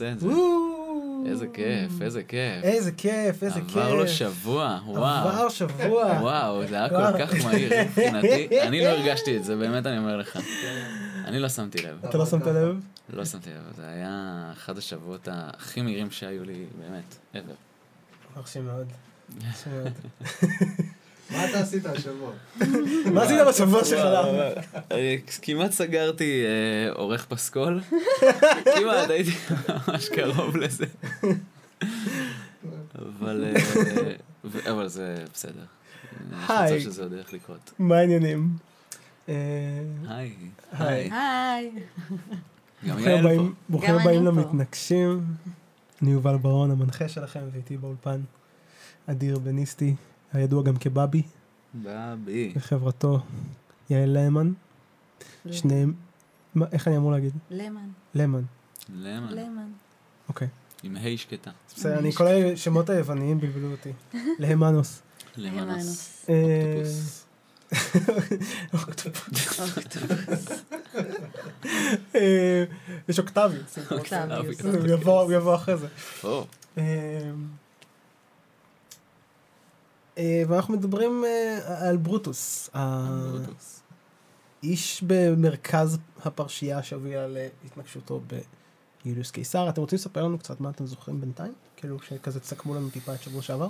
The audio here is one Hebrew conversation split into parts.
עושה את זה. איזה כיף, איזה כיף. איזה כיף, איזה כיף. עבר לו שבוע, וואו. עבר שבוע. וואו, זה היה. כל כך מהיר מבחינתי. אני לא הרגשתי את זה, באמת אני אומר לך. אני לא שמתי לב. אתה לא שמת לב? לא שמתי לב, זה היה אחד השבועות הכי מהירים שהיו לי, באמת, ever. מרשים מאוד. מה אתה עשית השבוע? מה עשית בשבוע שלך? אה, כמעט סגרתי אה, עורך פסקול, כמעט הייתי ממש קרוב לזה. אבל אה, אבל זה בסדר. אני היי. חושב שזה עוד הולך לקרות. מה העניינים? אה, היי. היי. היי. ברוכים. הבאים- אני. למתנגשים. אני יובל ברון, המנחה שלכם, ואיתי באולפן אדיר בניסטי, הידוע גם כבאבי, בבי. וחברתו יעל ליימן. שניהם, מה- איך אני אמור להגיד? למן. למן. למה? למן. אוקיי. עם ה' שקטה. בסדר, אני, כל השמות היווניים בלבלו אותי. להמנוס. למנוס. אה, אוקטופוס. אה, יש אוקטביוס. הוא יבוא אחרי זה. אה, אה, ואנחנו מדברים אה, על ברוטוס, ברוטוס. האיש במרכז הפרשייה שהובילה להתנגשותו ביוליוס קיסר. אתם רוצים לספר לנו קצת מה אתם זוכרים בינתיים? כאילו שכזה תסכמו לנו טיפה את שבוע שעבר?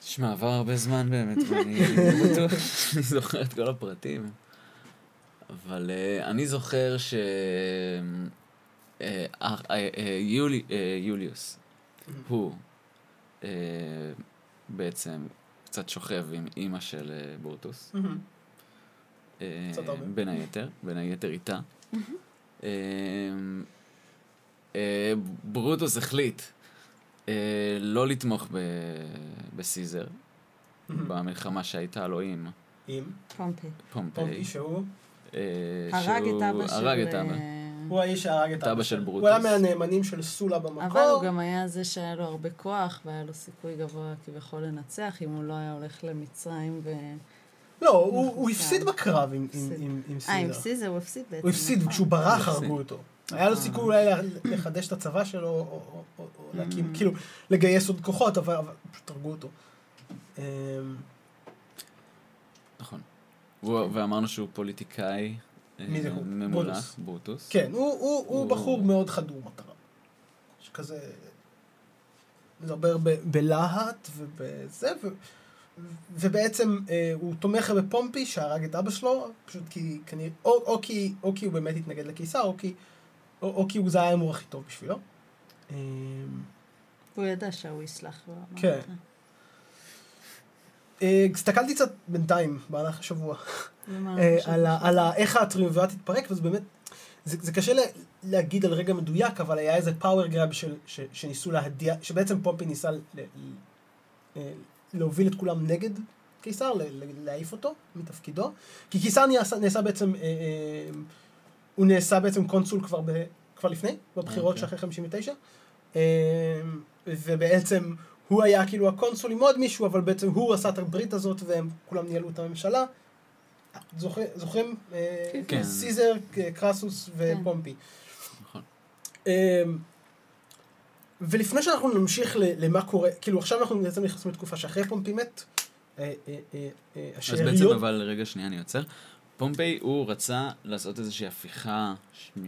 תשמע, עבר הרבה זמן באמת, ואני זוכר את כל הפרטים. אבל אני זוכר ש... יולי, יוליוס, הוא uh, בעצם קצת שוכב עם אימא של uh, בורטוס. הרבה. בין היתר, בין היתר איתה. uh, uh, ברוטוס החליט לא לתמוך ב- בסיזר. במלחמה שהייתה לו עם עם פומפי. פומפיי. פומפי שהוא, אה, הרג את אבא של... הרג את אבא. הוא האיש שהרג את אבא של הוא היה ברוטוס. מהנאמנים של סולה במקור. אבל הוא גם היה זה שהיה לו הרבה כוח, והיה לו סיכוי גבוה כביכול לנצח, אם הוא לא היה הולך למצרים ו... לא, הוא. הפסיד בקרב עם- עם- הפסיד. עם עם אה, עם. סיזר הוא הפסיד בעצם. הוא הפסיד, נכון. כשהוא ברח הוא הרגו. אותו. היה לו. סיכוי אולי לחדש את הצבא שלו, או- להקים, Mm. כאילו, לגייס עוד כוחות, אבל פשוט הרגו אותו. אמ, נכון. הוא- ואמרנו שהוא פוליטיקאי. אה, מי זה הוא? ממולח, ברוטוס. ברוטוס. כן, הוא- הוא הוא הוא- בחור מאוד חדור מטרה. שכזה, מדבר ב- בלהט ובזה, ו- ובעצם אה, הוא תומך בפומפי שהרג את אבא שלו, פשוט כי כנראה, או, או, כי, או כי הוא באמת התנגד לקיסר, או כי, או, או כי הוא זה היה ההימור הכי טוב בשבילו. אמ, הוא ידע שהוא יסלח לו. כן. אה, הסתכלתי קצת בינתיים, במהלך השבוע, אה, על איך הטריומווירט התפרק, וזה באמת, זה, קשה לה, להגיד על רגע מדויק, אבל היה איזה power grab ש, שניסו להדיע, שבעצם פומפי ניסה אה, להוביל את כולם נגד קיסר, להעיף אותו מתפקידו, כי קיסר נעשה, בעצם, הוא נעשה בעצם קונסול כבר, לפני, בבחירות אוקיי. שאחרי 59, אה, ובעצם הוא היה כאילו הקונסול עם עוד מישהו, אבל בעצם הוא עשה את הברית הזאת והם כולם ניהלו את הממשלה. זוכר- זוכרים? אה, כן. סיזר, ק- קרסוס ופומפי. נכון. אה, ולפני שאנחנו נמשיך ל- למה קורה, כאילו עכשיו אנחנו בעצם נכנסים לתקופה שאחרי פומפי מת, אה, אה, אה, אה, אז בעצם, השאריות, אבל רגע שנייה, אני עוצר. פומפיי, הוא רצה לעשות איזושהי הפיכה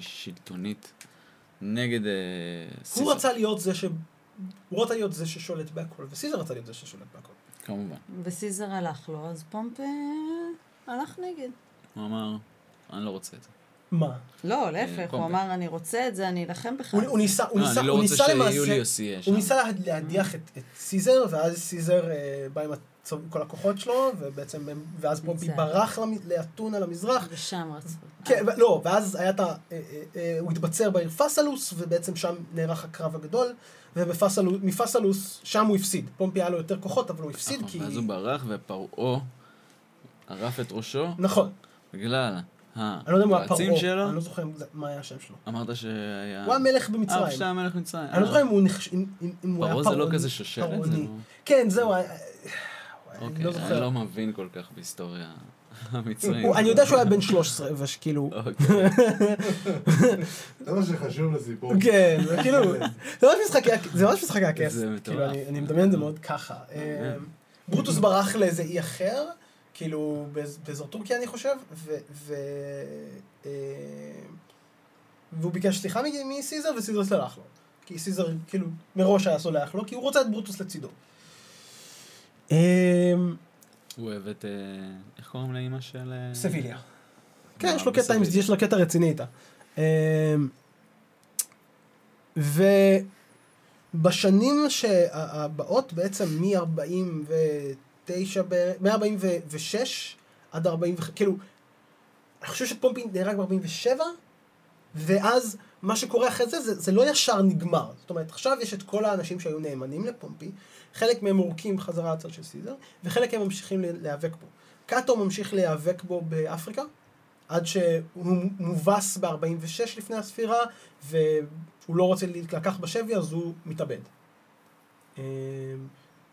שלטונית נגד אה, סיסר. הוא רצה להיות זה ש... הוא רצה להיות זה ששולט בהכל, וסיזר רצה להיות זה ששולט בהכל. כמובן. וסיזר הלך לו, אז פומפי הלך נגד. הוא אמר, אני לא רוצה את זה. מה? לא, להפך, הוא. אמר, אני רוצה את זה, אני אלחם בך. הוא הוא ניסה, הוא לא, ניסה, לא הוא ניסה למעשה... הוא ניסה לה- להדיח את, סיזר, ואז סיזר אה, בא עם כל הכוחות שלו, ובעצם, ואז פומפי. ברח לאתונה למזרח. ושם רצו. כן, לא, ואז היה את ה... אה, אה, אה, הוא התבצר בעיר פסלוס, ובעצם שם נערך הקרב הגדול, ומפסלוס, שם הוא הפסיד. פומפי היה לו יותר כוחות, אבל הוא הפסיד נכון, כי... ואז הוא ברח ופרעה ערף את ראשו נכון. בגלל אני לא יודע פרעה, שלו. אני לא זוכר מה היה השם שלו. אמרת שהיה... הוא היה מלך אה, במצרים. שהיה מלך מצרים. אני לא זוכר אם הוא היה פרעה פרעוני. זה לא כזה שושלת? לא... כן, זהו, אני אוקיי, לא אני זוכר. לא מבין כל כך בהיסטוריה. המצרים. הוא- אני יודע שהוא היה בן 13, וכאילו... אוקיי. זה מה שחשוב לסיפור. כן, כאילו... זה ממש משחקי הכס, זה ממש משחקי הכס. זה מטורף. כאילו, אני- אני מדמיין את זה מאוד ככה. אה, ברוטוס ברח לאיזה אי אחר, כאילו, באז- באזור טורקיה אני חושב, ו... ו- אה, והוא ביקש סליחה מסיזר, וסיזר סלח לו. כי סיזר, כאילו, מראש היה סולח לו, כי הוא רוצה את ברוטוס לצידו. אה, הוא אוהב את... אה, איך קוראים לאימא של... אה, סביליה. כן, אה, יש לו קטע, עם- בסביליה. יש לו קטע רציני איתה. אמ, ובשנים הבאות, בעצם מ-49, מ-46 עד 40, כאילו, אני חושב שפומפי נהרג ב-47, ואז מה שקורה אחרי זה, זה, זה לא ישר נגמר. זאת אומרת, עכשיו יש את כל האנשים שהיו נאמנים לפומפי, חלק מהם מורקים חזרה לצד של סיזר, וחלק מהם ממשיכים להיאבק בו. קאטו ממשיך להיאבק בו באפריקה, עד שהוא מובס ב-46 לפני הספירה, והוא לא רוצה להילקח בשבי, אז הוא מתאבד. אה,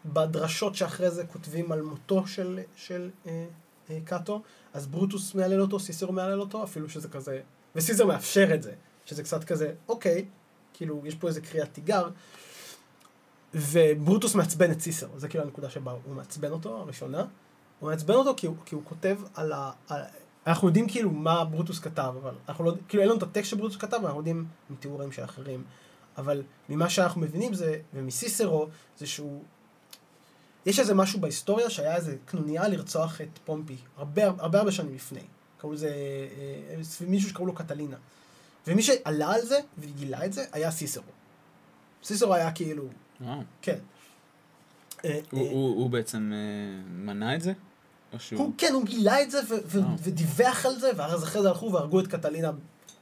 בדרשות שאחרי זה כותבים על מותו של, של אה, אה, קאטו, אז ברוטוס מהלל אותו, סיסר מהלל אותו, אפילו שזה כזה, וסיסר מאפשר את זה, שזה קצת כזה, אוקיי, כאילו, יש פה איזה קריאת תיגר, וברוטוס מעצבן את סיסר, זה כאילו הנקודה שבה הוא מעצבן אותו, הראשונה. הוא מעצבן אותו כי הוא, כי הוא כותב על ה... על... אנחנו יודעים כאילו מה ברוטוס כתב, אבל אנחנו לא... כאילו אין לנו את הטקסט שברוטוס כתב, אנחנו יודעים מתיאורים של אחרים. אבל ממה שאנחנו מבינים זה, ומסיסרו, זה שהוא... יש איזה משהו בהיסטוריה שהיה איזה קנוניה לרצוח את פומפי, הרבה הרבה, הרבה שנים לפני. קראו לזה... אה, סביב מישהו שקראו לו קטלינה. ומי שעלה על זה וגילה את זה היה סיסרו. סיסרו היה כאילו... וואו. כן. אה, הוא- אה, בעצם אה, מנע את זה? הוא, כן, הוא גילה את זה אה. ודיווח על זה, ואז אחרי זה הלכו והרגו את קטלינה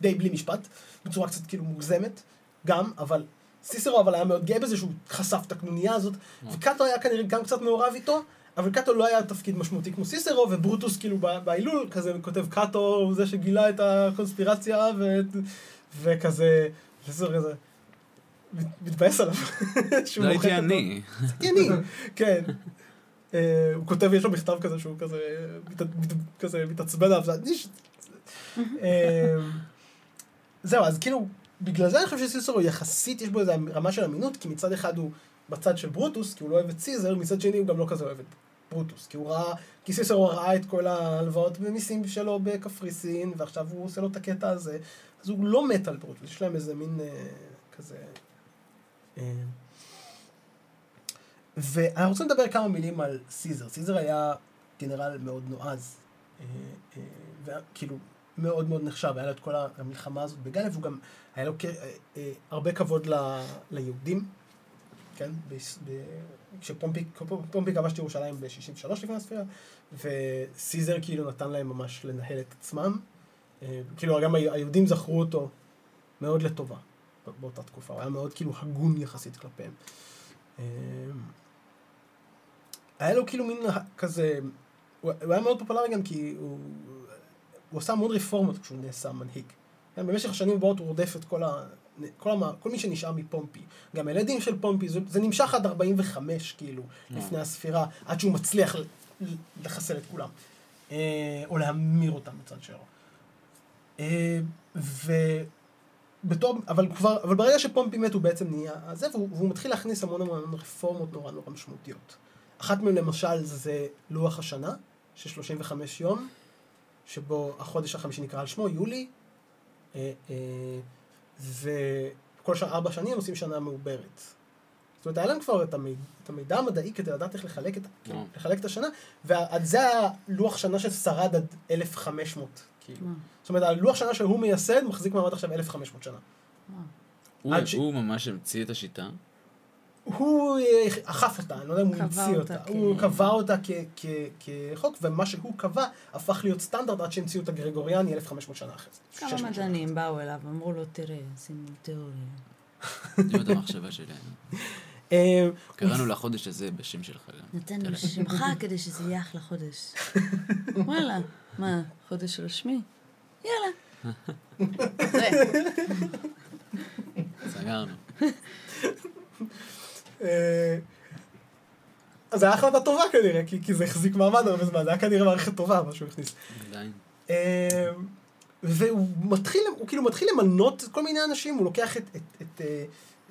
די בלי משפט, בצורה קצת כאילו מוגזמת, גם, אבל סיסרו אבל היה מאוד גאה בזה שהוא חשף את הקנוניה הזאת, אה. וקאטו היה כנראה גם קצת מעורב איתו, אבל קאטו לא היה תפקיד משמעותי כמו סיסרו, וברוטוס כאילו בהילול כזה כותב קאטו הוא זה שגילה את הקונספירציה, ו- וכזה, סיסרו כזה, מת- מתבאס עליו. שהוא לא הייתי. אני. ענייני, כן. אה, הוא כותב, יש לו מכתב כזה שהוא כזה, מת- מת- כזה מתעצבן עליו, זה. אה, זהו, אז כאילו, בגלל זה אני חושב שסיסרו יחסית, יש בו איזו רמה של אמינות, כי מצד אחד הוא בצד של ברוטוס, כי הוא לא אוהב את סיזר, מצד שני הוא גם לא כזה אוהב את ברוטוס, כי הוא ראה, כי סיסרו ראה את כל ההלוואות במיסים שלו בקפריסין, ועכשיו הוא עושה לו את הקטע הזה, אז הוא לא מת על ברוטוס, יש להם איזה מין אה, כזה... אה, ואני רוצה לדבר כמה מילים על סיזר. סיזר היה גנרל מאוד נועז, אה, אה, וכאילו מאוד מאוד נחשב, היה לו את כל המלחמה הזאת בגלב, והוא גם, היה לו הרבה כבוד ל- ליהודים, כן? כשפומפי פומפי כבש את ירושלים ב-63 לפני הספירה, וסיזר כאילו נתן להם ממש לנהל את עצמם. אה, כאילו גם היהודים זכרו אותו מאוד לטובה באותה תקופה, הוא היה מאוד כאילו הגון יחסית כלפיהם. אה, היה לו כאילו מין כזה, הוא היה מאוד פופולרי גם כי הוא, הוא עשה המון רפורמות כשהוא נעשה מנהיג. כן, במשך השנים הבאות הוא רודף את כל, ה, כל, המ, כל מי שנשאר מפומפי. גם הילדים של פומפי, זה, זה נמשך עד 45 כאילו, לפני הספירה, עד שהוא מצליח לחסל את כולם. אה, או להמיר אותם בצד שלו. אה, ובתור, אבל כבר, אבל ברגע שפומפי מת הוא בעצם נהיה זה, והוא, והוא מתחיל להכניס המון המון רפורמות נורא נורא משמעותיות. אחת מהן למשל זה לוח השנה, של 35 יום, שבו החודש החמישי נקרא על שמו, יולי, אה, אה, וכל שנה, ארבע שנים עושים שנה מעוברת. זאת אומרת, היה להם כבר את המידע, את המידע המדעי כדי לדעת איך לחלק את, כאילו, וואו. לחלק את השנה, וזה הלוח שנה ששרד עד 1500, כאילו. זאת אומרת, הלוח שנה שהוא מייסד מחזיק מעמד עכשיו 1500 שנה. אה. הוא- עד ש- הוא ממש המציא את השיטה. הוא אה, אכף אותה, אני לא יודע אם הוא המציא אותה אותה. כ- הוא קבע אותה כ- כ- כחוק, ומה שהוא קבע הפך להיות סטנדרט עד שהמציאו את הגרגוריאני 1500 שנה אחרי זה. כמה 600 שנה. מדענים באו אליו, אמרו לו, תראה, עשינו תיאוריה. זאת את המחשבה שלנו. אה, קראנו לחודש הזה בשם שלך גם. נתנו לו שמך כדי שזה יהיה אחלה חודש. וואלה, מה, חודש של שמי? יאללה. זה, סגרנו. אה, אז זה היה החלטה טובה כנראה, כי, כי זה החזיק מעמד הרבה זמן, זה היה כנראה מערכת טובה, מה שהוא הכניס. עדיין. אה, והוא מתחיל, הוא כאילו מתחיל למנות כל מיני אנשים, הוא לוקח את, את, את, אה,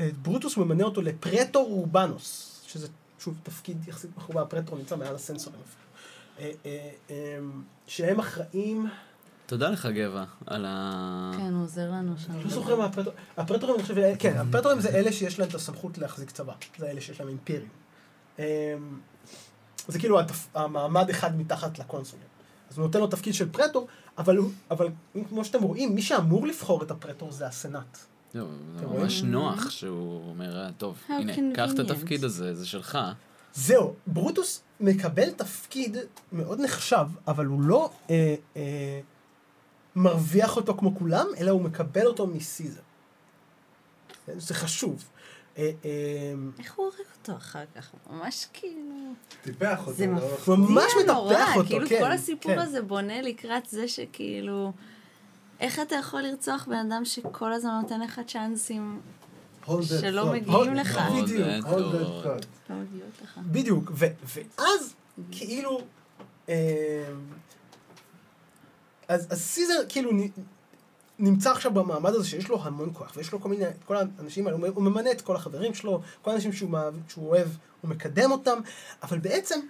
את ברוטוס, הוא ממנה אותו לפרטור רובנוס, שזה שוב תפקיד יחסית מחובר, הפרטור נמצא מעל הסנסורים שהם אחראים, תודה לך, גבע, על ה... כן, הוא עוזר לנו שם. אני לא זוכר מה הפרטור, הפרטורים, אני חושב, כן, הפרטורים זה אלה שיש להם את הסמכות להחזיק צבא, זה אלה שיש להם אימפריום. אה, זה כאילו. המעמד אחד מתחת לקונסולים. אז הוא נותן לו תפקיד של פרטור, אבל, אבל כמו שאתם רואים, מי שאמור לבחור את הפרטור זה הסנאט. זהו, זה? ממש נוח שהוא אומר, "אה, טוב, הנה, קח את convenient." התפקיד הזה, זה שלך. זהו, ברוטוס מקבל תפקיד מאוד נחשב, אבל הוא לא אה, אה, מרוויח אותו כמו כולם, אלא הוא מקבל אותו מסיזר. זה חשוב. אה, אה, איך הוא הורג אותו אחר כך? ממש כאילו... טיפח אותו. זה לא? מפתיע ממש נורא, מטפח אותו, כאילו כן, כל הסיפור כן. הזה בונה לקראת זה שכאילו... איך אתה יכול לרצוח בן אדם שכל הזמן נותן לך צ'אנסים שלא. מגיעים לך? לא, בדיוק. לך. בדיוק, ו, ואז כאילו, אה, אז, אז סיזר כאילו נמצא עכשיו במעמד הזה שיש לו המון כוח, ויש לו כל מיני, כל האנשים האלה, הוא, ממנה את כל החברים שלו, כל האנשים שהוא, מאהב- שהוא אוהב, הוא מקדם אותם, אבל בעצם,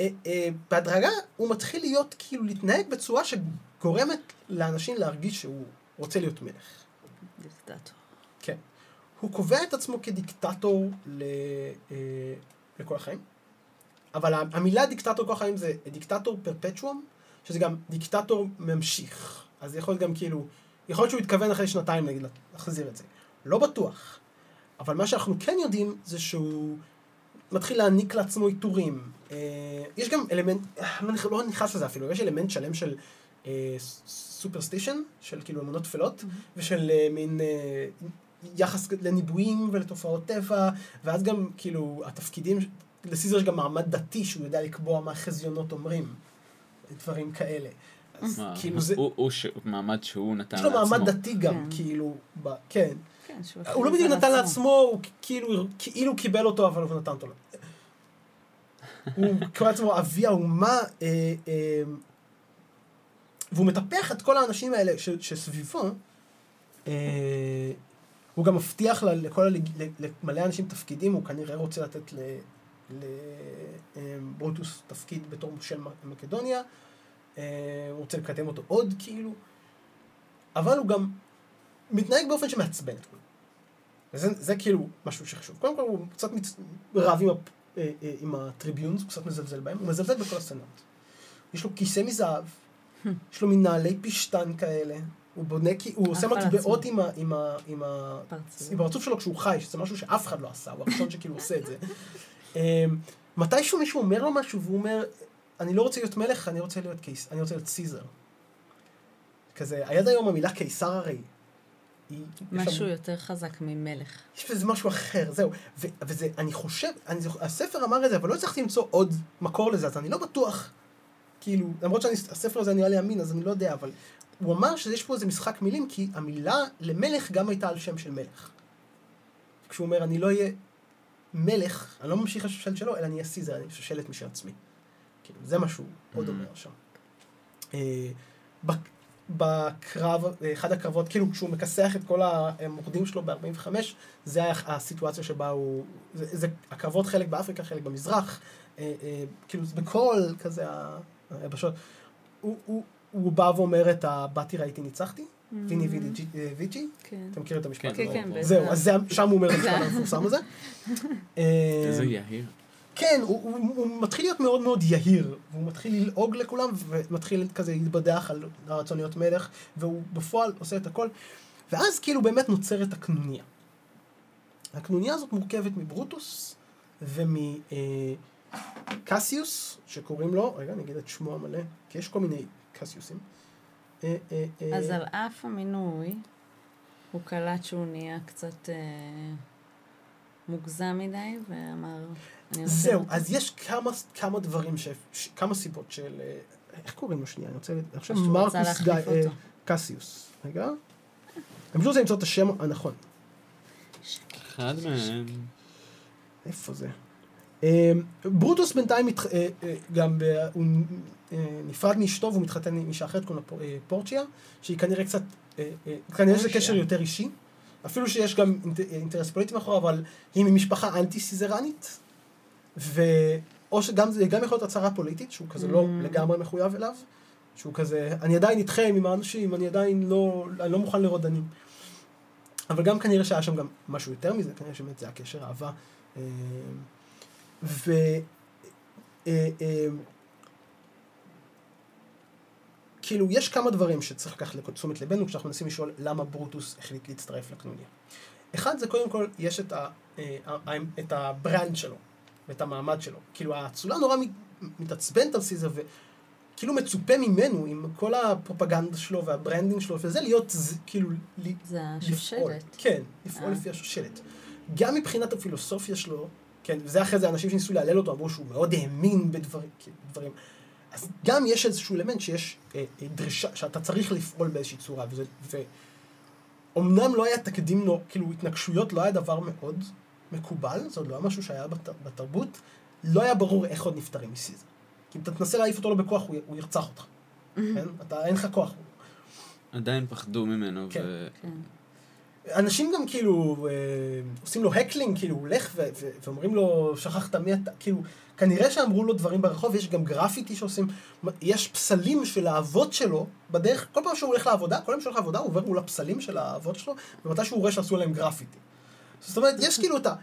אה, אה, בהדרגה הוא מתחיל להיות, כאילו, להתנהג בצורה שגורמת לאנשים להרגיש שהוא רוצה להיות מלך. דיקטטור. כן. הוא קובע את עצמו כדיקטטור ל... אה, לכל החיים, אבל המילה דיקטטור כל החיים זה דיקטטור פרפצ'ואם, שזה גם דיקטטור ממשיך. אז יכול להיות גם כאילו, יכול להיות שהוא התכוון אחרי שנתיים נגיד להחזיר את זה. לא בטוח. אבל מה שאנחנו כן יודעים זה שהוא מתחיל להעניק לעצמו עיטורים. אה, יש גם אלמנט, אה, אני לא נכנס לזה אפילו, יש אלמנט שלם של סופרסטישן, של כאילו אמונות טפלות, ושל אה, מין אה, יחס לניבויים ולתופעות טבע, ואז גם כאילו התפקידים, לסיזר יש גם מעמד דתי שהוא יודע לקבוע מה חזיונות אומרים, דברים כאלה. אז כאילו זה, הוא- מעמד שהוא נתן יש לעצמו. לו מעמד דתי גם, כן. כאילו, כן. כן, הוא לא בדיוק נתן עצמו. לעצמו, הוא כאילו, כאילו קיבל אותו, אבל הוא נתן אותו. לו. הוא קורא לעצמו אבי האומה, אה, אה, והוא מטפח את כל האנשים האלה ש, שסביבו. אה, הוא גם מבטיח לכל למלא אנשים תפקידים, הוא כנראה רוצה לתת לברוטוס תפקיד בתור מושל מקדוניה. אה, הוא רוצה לקדם אותו עוד, כאילו. אבל הוא גם מתנהג באופן שמעצבן את כולם. וזה זה כאילו משהו שחשוב. קודם כל הוא קצת מצ... רב עם, הפ... אה, אה, עם הטריביונס, הוא קצת מזלזל בהם, הוא מזלזל בכל הסנאט. יש לו כיסא מזהב, יש לו מין נעלי פשטן כאלה, הוא בונה, כי- הוא עושה מטבעות. עם, ה... עם, ה... עם, ה... עם הפרצוף שלו כשהוא חי, שזה משהו שאף אחד לא עשה, הוא הראשון שכאילו עושה את זה. אמ, מתישהו מישהו אומר לו משהו והוא אומר, אני לא רוצה להיות מלך, אני רוצה להיות קיס... אני רוצה להיות סיזר. כזה, עד היום המילה קיסר הרי, היא... משהו שם- יותר חזק ממלך. יש בזה משהו אחר, זהו. ו- וזה, אני חושב, אני הספר אמר את זה, אבל לא הצלחתי למצוא עוד מקור לזה, אז אני לא בטוח, כאילו, למרות שהספר הזה נראה לי אמין, אז אני לא יודע, אבל הוא אמר שיש פה איזה משחק מילים, כי המילה למלך גם הייתה על שם של מלך. כשהוא אומר, אני לא אהיה מלך, אני לא ממשיך לשושלת שלו, אלא אני אהיה סיזר, אני שושלת משל עצמי. כאילו, זה מה שהוא עוד Mm. אומר שם. אה, בק- בקרב, אחד הקרבות, כאילו כשהוא מכסח את כל המורדים שלו ב-45, זה הסיטואציה שבה הוא, זה, זה הקרבות חלק באפריקה, חלק במזרח, אה, אה, כאילו זה בכל כזה היבשות. הוא, הוא, הוא בא ואומר את ה... באתי ראיתי ניצחתי, ויני וידי אה, ויג'י, כן. אתה מכיר את המשפט? כן, הזה? כן, כן, זהו, בטח. אז זה, שם הוא אומר את המשפט המפורסם הזה. איזה אה, יהיר. כן, הוא, מתחיל להיות מאוד מאוד יהיר, והוא מתחיל ללעוג לכולם, ומתחיל כזה להתבדח על הרצון להיות מלך, והוא בפועל עושה את הכל, ואז כאילו באמת נוצרת הקנוניה. הקנוניה הזאת מורכבת מברוטוס ומקסיוס, שקוראים לו, רגע, אני אגיד את שמו המלא, כי יש כל מיני קסיוסים. אה, אה, אה, אז על אף המינוי, הוא קלט שהוא נהיה קצת מוגזם מדי, ואמר, זהו. אז יש כמה, כמה דברים, ש, ש, כמה סיבות של... איך קוראים לו שנייה? אני רוצה... אני חושב מרקוס גיא... קסיוס. רגע. אני פשוט רוצה למצוא את השם הנכון. אחד מהם. איפה זה? אה, ברוטוס בינתיים אה, אה, גם, ב- הוא אה, נפרד מאשתו והוא מתחתן עם אישה אחרת, קוראים לה פור- פורצ'יה, שהיא כנראה קצת, אה, אה, כנראה שזה. קשר יותר אישי. אפילו שיש גם אינט- אינטרס פוליטי מאחורה, אבל היא ממשפחה אנטי סיזרנית, ואו שגם זה גם יכול להיות הצהרה פוליטית, שהוא כזה לא Mm. לגמרי מחויב אליו, שהוא כזה, אני עדיין איתכם עם האנשים, אני עדיין לא, אני לא מוכן לרודנים. אבל גם כנראה שהיה שם גם משהו יותר מזה, כנראה שבאמת זה הקשר אהבה. ו... אה, אה, כאילו, יש כמה דברים שצריך לקחת לתשומת ליבנו כשאנחנו מנסים לשאול למה ברוטוס החליט להצטרף לקנוניה. אחד זה קודם כל, יש את, ה, אה, את ה brand שלו, ואת המעמד שלו. כאילו, האצולה נורא מת- מתעצבנת על סיזר, וכאילו מצופה ממנו, עם כל הפרופגנדה שלו וה branding שלו, וזה להיות, ז- כאילו, זה. השושלת. כן, לפעול אה. לפי השושלת. גם מבחינת הפילוסופיה שלו, כן, וזה אחרי זה אנשים שניסו להלל אותו, אמרו שהוא מאוד האמין בדברים. כן, דברים. אז גם יש איזשהו אלמנט שיש אה, אה, דרישה, שאתה צריך לפעול באיזושהי צורה, וזה, ואומנם לא היה תקדים, לא, כאילו התנגשויות לא היה דבר מאוד מקובל, זה עוד לא היה משהו שהיה בת, בתרבות, לא היה ברור איך עוד נפטרים מסיזר. כי אם אתה תנסה להעיף אותו לו בכוח, הוא, הוא ירצח אותך, כן? אתה, אין לך כוח. עדיין פחדו ממנו, כן. ו... כן. אנשים גם כאילו אה, עושים לו heckling, כאילו הוא הולך ואומרים לו, שכחת מי אתה, כאילו, כנראה שאמרו לו דברים ברחוב, יש גם גרפיטי שעושים, יש פסלים של האבות שלו, בדרך, כל פעם שהוא הולך לעבודה, כל פעם שהוא הולך לעבודה הוא עובר מול הפסלים של האבות שלו, ומתי שהוא רואה שעשו עליהם גרפיטי. זאת אומרת, יש כאילו את ה...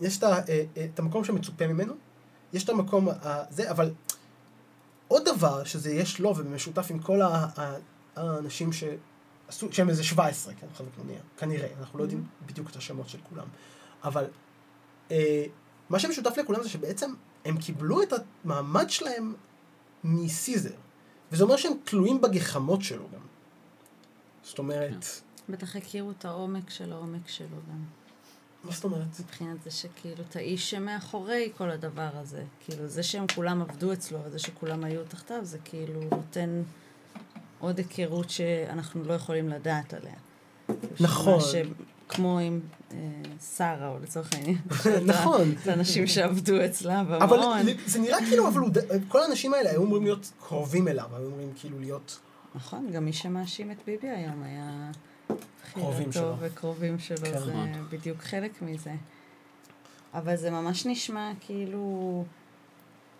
יש את, ה, אה, אה, את המקום שמצופה ממנו, יש את המקום הזה, אבל עוד דבר שזה יש לו ובמשותף עם כל האנשים ש... עשו, שהם איזה 17, כן, חלק לא נהיה, כנראה, אנחנו לא יודעים בדיוק את השמות של כולם. אבל אה, מה שמשותף לכולם זה שבעצם הם קיבלו את המעמד שלהם מסיזר. וזה אומר שהם תלויים בגחמות שלו גם. זאת אומרת, בטח הכירו את העומק של העומק שלו גם. מה זאת אומרת? מבחינת זה שכאילו, את האיש שמאחורי כל הדבר הזה. כאילו, זה שהם כולם עבדו אצלו, וזה שכולם היו תחתיו, זה כאילו נותן עוד היכרות שאנחנו לא יכולים לדעת עליה. נכון. ש... כמו עם אה, שרה, או לצורך העניין. נכון. את האנשים שעבדו אצלה אבל במעון. זה נראה כאילו, אבל כל האנשים האלה היו אמורים להיות קרובים אליו, היו אמורים כאילו להיות... נכון, גם מי שמאשים את ביבי היום היה קרובים שלו. וקרובים שלו, כן. זה. בדיוק חלק מזה. אבל זה ממש נשמע כאילו,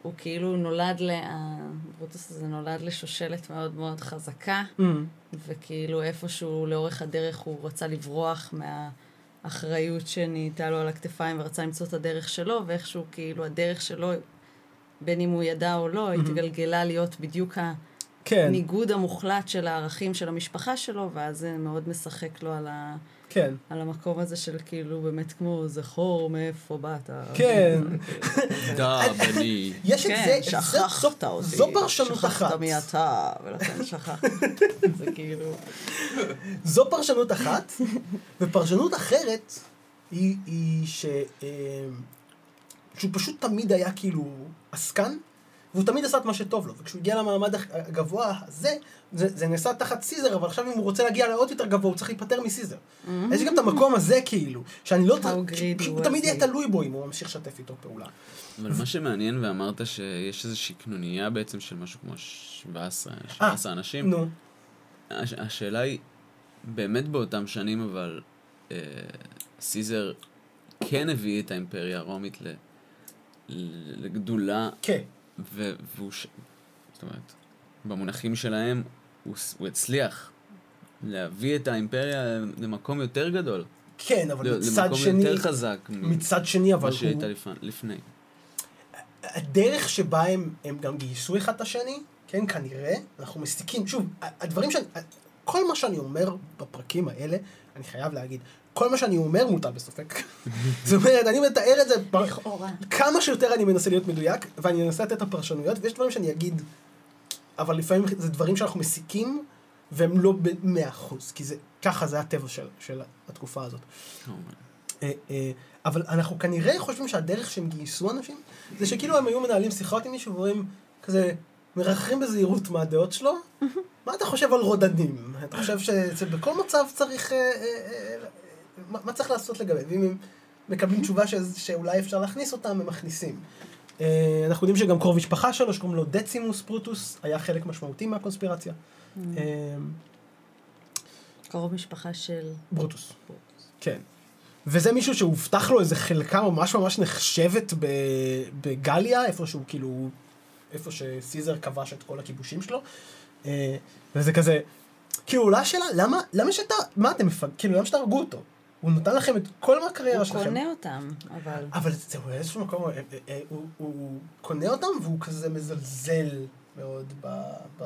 הוא כאילו נולד, ל... הברוטוס הזה נולד לשושלת מאוד מאוד חזקה, וכאילו איפשהו לאורך הדרך הוא רצה לברוח מהאחריות שנהייתה לו על הכתפיים ורצה למצוא את הדרך שלו, ואיכשהו כאילו הדרך שלו, בין אם הוא ידע או לא, התגלגלה להיות בדיוק ה... כן, ניגוד המוחלט של הערכים של המשפחה שלו, ואז זה מאוד משחק לו על, ה, כן, על המקום הזה של כאילו באמת כמו זכור מאיפה באת. כן. דה, בני. יש את כן, זה, שכחת אותי. זו פרשנות אחת. שכחת מי אתה, ולכן שכחת. זה כאילו... זו פרשנות אחת, ופרשנות אחרת היא. אה, שהוא פשוט תמיד היה כאילו עסקן, והוא תמיד עשה את מה שטוב לו, וכשהוא הגיע למעמד הגבוה הזה, זה, זה נעשה תחת סיזר, אבל עכשיו אם הוא רוצה להגיע לעוד יותר גבוה, הוא צריך להיפטר מסיזר. יש גם את המקום הזה כאילו, שאני לא... שהוא was תמיד יהיה. תלוי בו אם הוא ממשיך לשתף איתו פעולה. אבל מה שמעניין, ואמרת שיש איזושהי קנוניה בעצם של משהו כמו 17, 17 אנשים. נו, הש- השאלה היא, באמת באותם שנים, אבל אה, סיזר כן הביא את האימפריה הרומית ל, ל- לגדולה, כן. ו, והוא, ש... זאת אומרת, במונחים שלהם, הוא, הוא הצליח להביא את האימפריה למקום יותר גדול. כן, אבל ל- מצד למקום שני, יותר חזק מצד שני, אבל הוא... שהייתה לפני- לפני. הדרך שבה הם, הם גם גייסו אחד את השני, כן, כנראה, אנחנו מסיקים, שוב, הדברים שאני, כל מה שאני אומר בפרקים האלה, אני חייב להגיד, כל מה שאני אומר מוטל בספק. זאת אומרת, אני מתאר את זה, לכאורה. כמה שיותר אני מנסה להיות מדויק, ואני מנסה לתת את הפרשנויות, ויש דברים שאני אגיד, אבל לפעמים זה דברים שאנחנו מסיקים, והם לא במאה אחוז, כי זה, ככה זה הטבע של, של התקופה הזאת. כמובן. אה, אה, אבל אנחנו כנראה חושבים שהדרך שהם גייסו אנשים, זה שכאילו הם היו מנהלים שיחות עם מישהו ואומרים כזה, מרחכים בזהירות מהדעות שלו, מה אתה חושב על רודנים? אתה חושב שבכל מצב צריך, אה, אה, אה, מה מה צריך לעשות לגבי? ואם הם מקבלים תשובה ש- שאולי אפשר להכניס אותם, הם מכניסים. אה, אנחנו יודעים שגם קרוב משפחה שלו, שקוראים לו דצימוס פרוטוס, היה חלק משמעותי מהקונספירציה. אה, קרוב משפחה של... ברוטוס. כן. וזה מישהו שהובטח לו איזה חלקה ממש ממש נחשבת בגליה, איפה שהוא כאילו, איפה שסיזר כבש את כל הכיבושים שלו. אה, וזה כזה, כאילו עולה השאלה, למה, למה שאתה, מה אתם מפג... כאילו למה שתהרגו אותו? הוא נתן לכם את כל הקריירה הוא שלכם. קונה אותם, אבל... אבל זה הוא באיזשהו מקום, אה, אה, אה, הוא, הוא קונה אותם והוא כזה מזלזל מאוד ב, ב,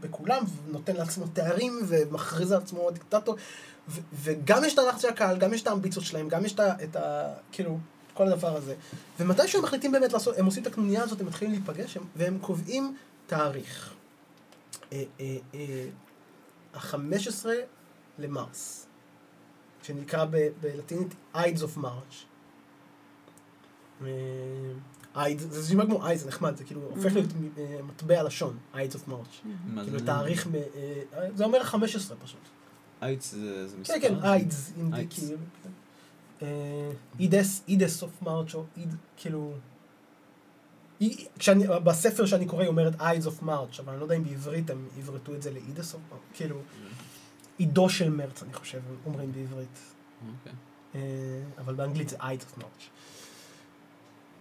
בכולם, ונותן לעצמו תארים ומכריז על עצמו דיקטטור, ו, וגם יש את הלחץ של הקהל, גם יש את האמביציות שלהם, גם יש את ה... את ה כאילו, כל הדבר הזה. ומתי שהם מחליטים באמת לעשות, הם עושים את הקנוניה הזאת, הם מתחילים להיפגש, הם, והם קובעים תאריך. אה, אה, אה, ה-15 למרס, שנקרא ב- בלטינית Ides of March. אייד, זה נשמע כמו אייד, זה נחמד, זה כאילו הופך להיות אה, מטבע לשון, of March. מה כאילו זה? תאריך, מ- אה, זה אומר 15 פשוט. איידס זה זה מספר? כן, כן, איידס, די איידס. כאילו. אה, אידס, אידס of March, או איד, כאילו... כשאני, בספר שאני קורא היא אומרת Ides of March, אבל אני לא יודע אם בעברית הם יברטו את זה לאידס of March, כאילו, עידו של מרץ, אני חושב, אומרים בעברית. אוקיי. אה, אבל באנגלית זה Ides of March.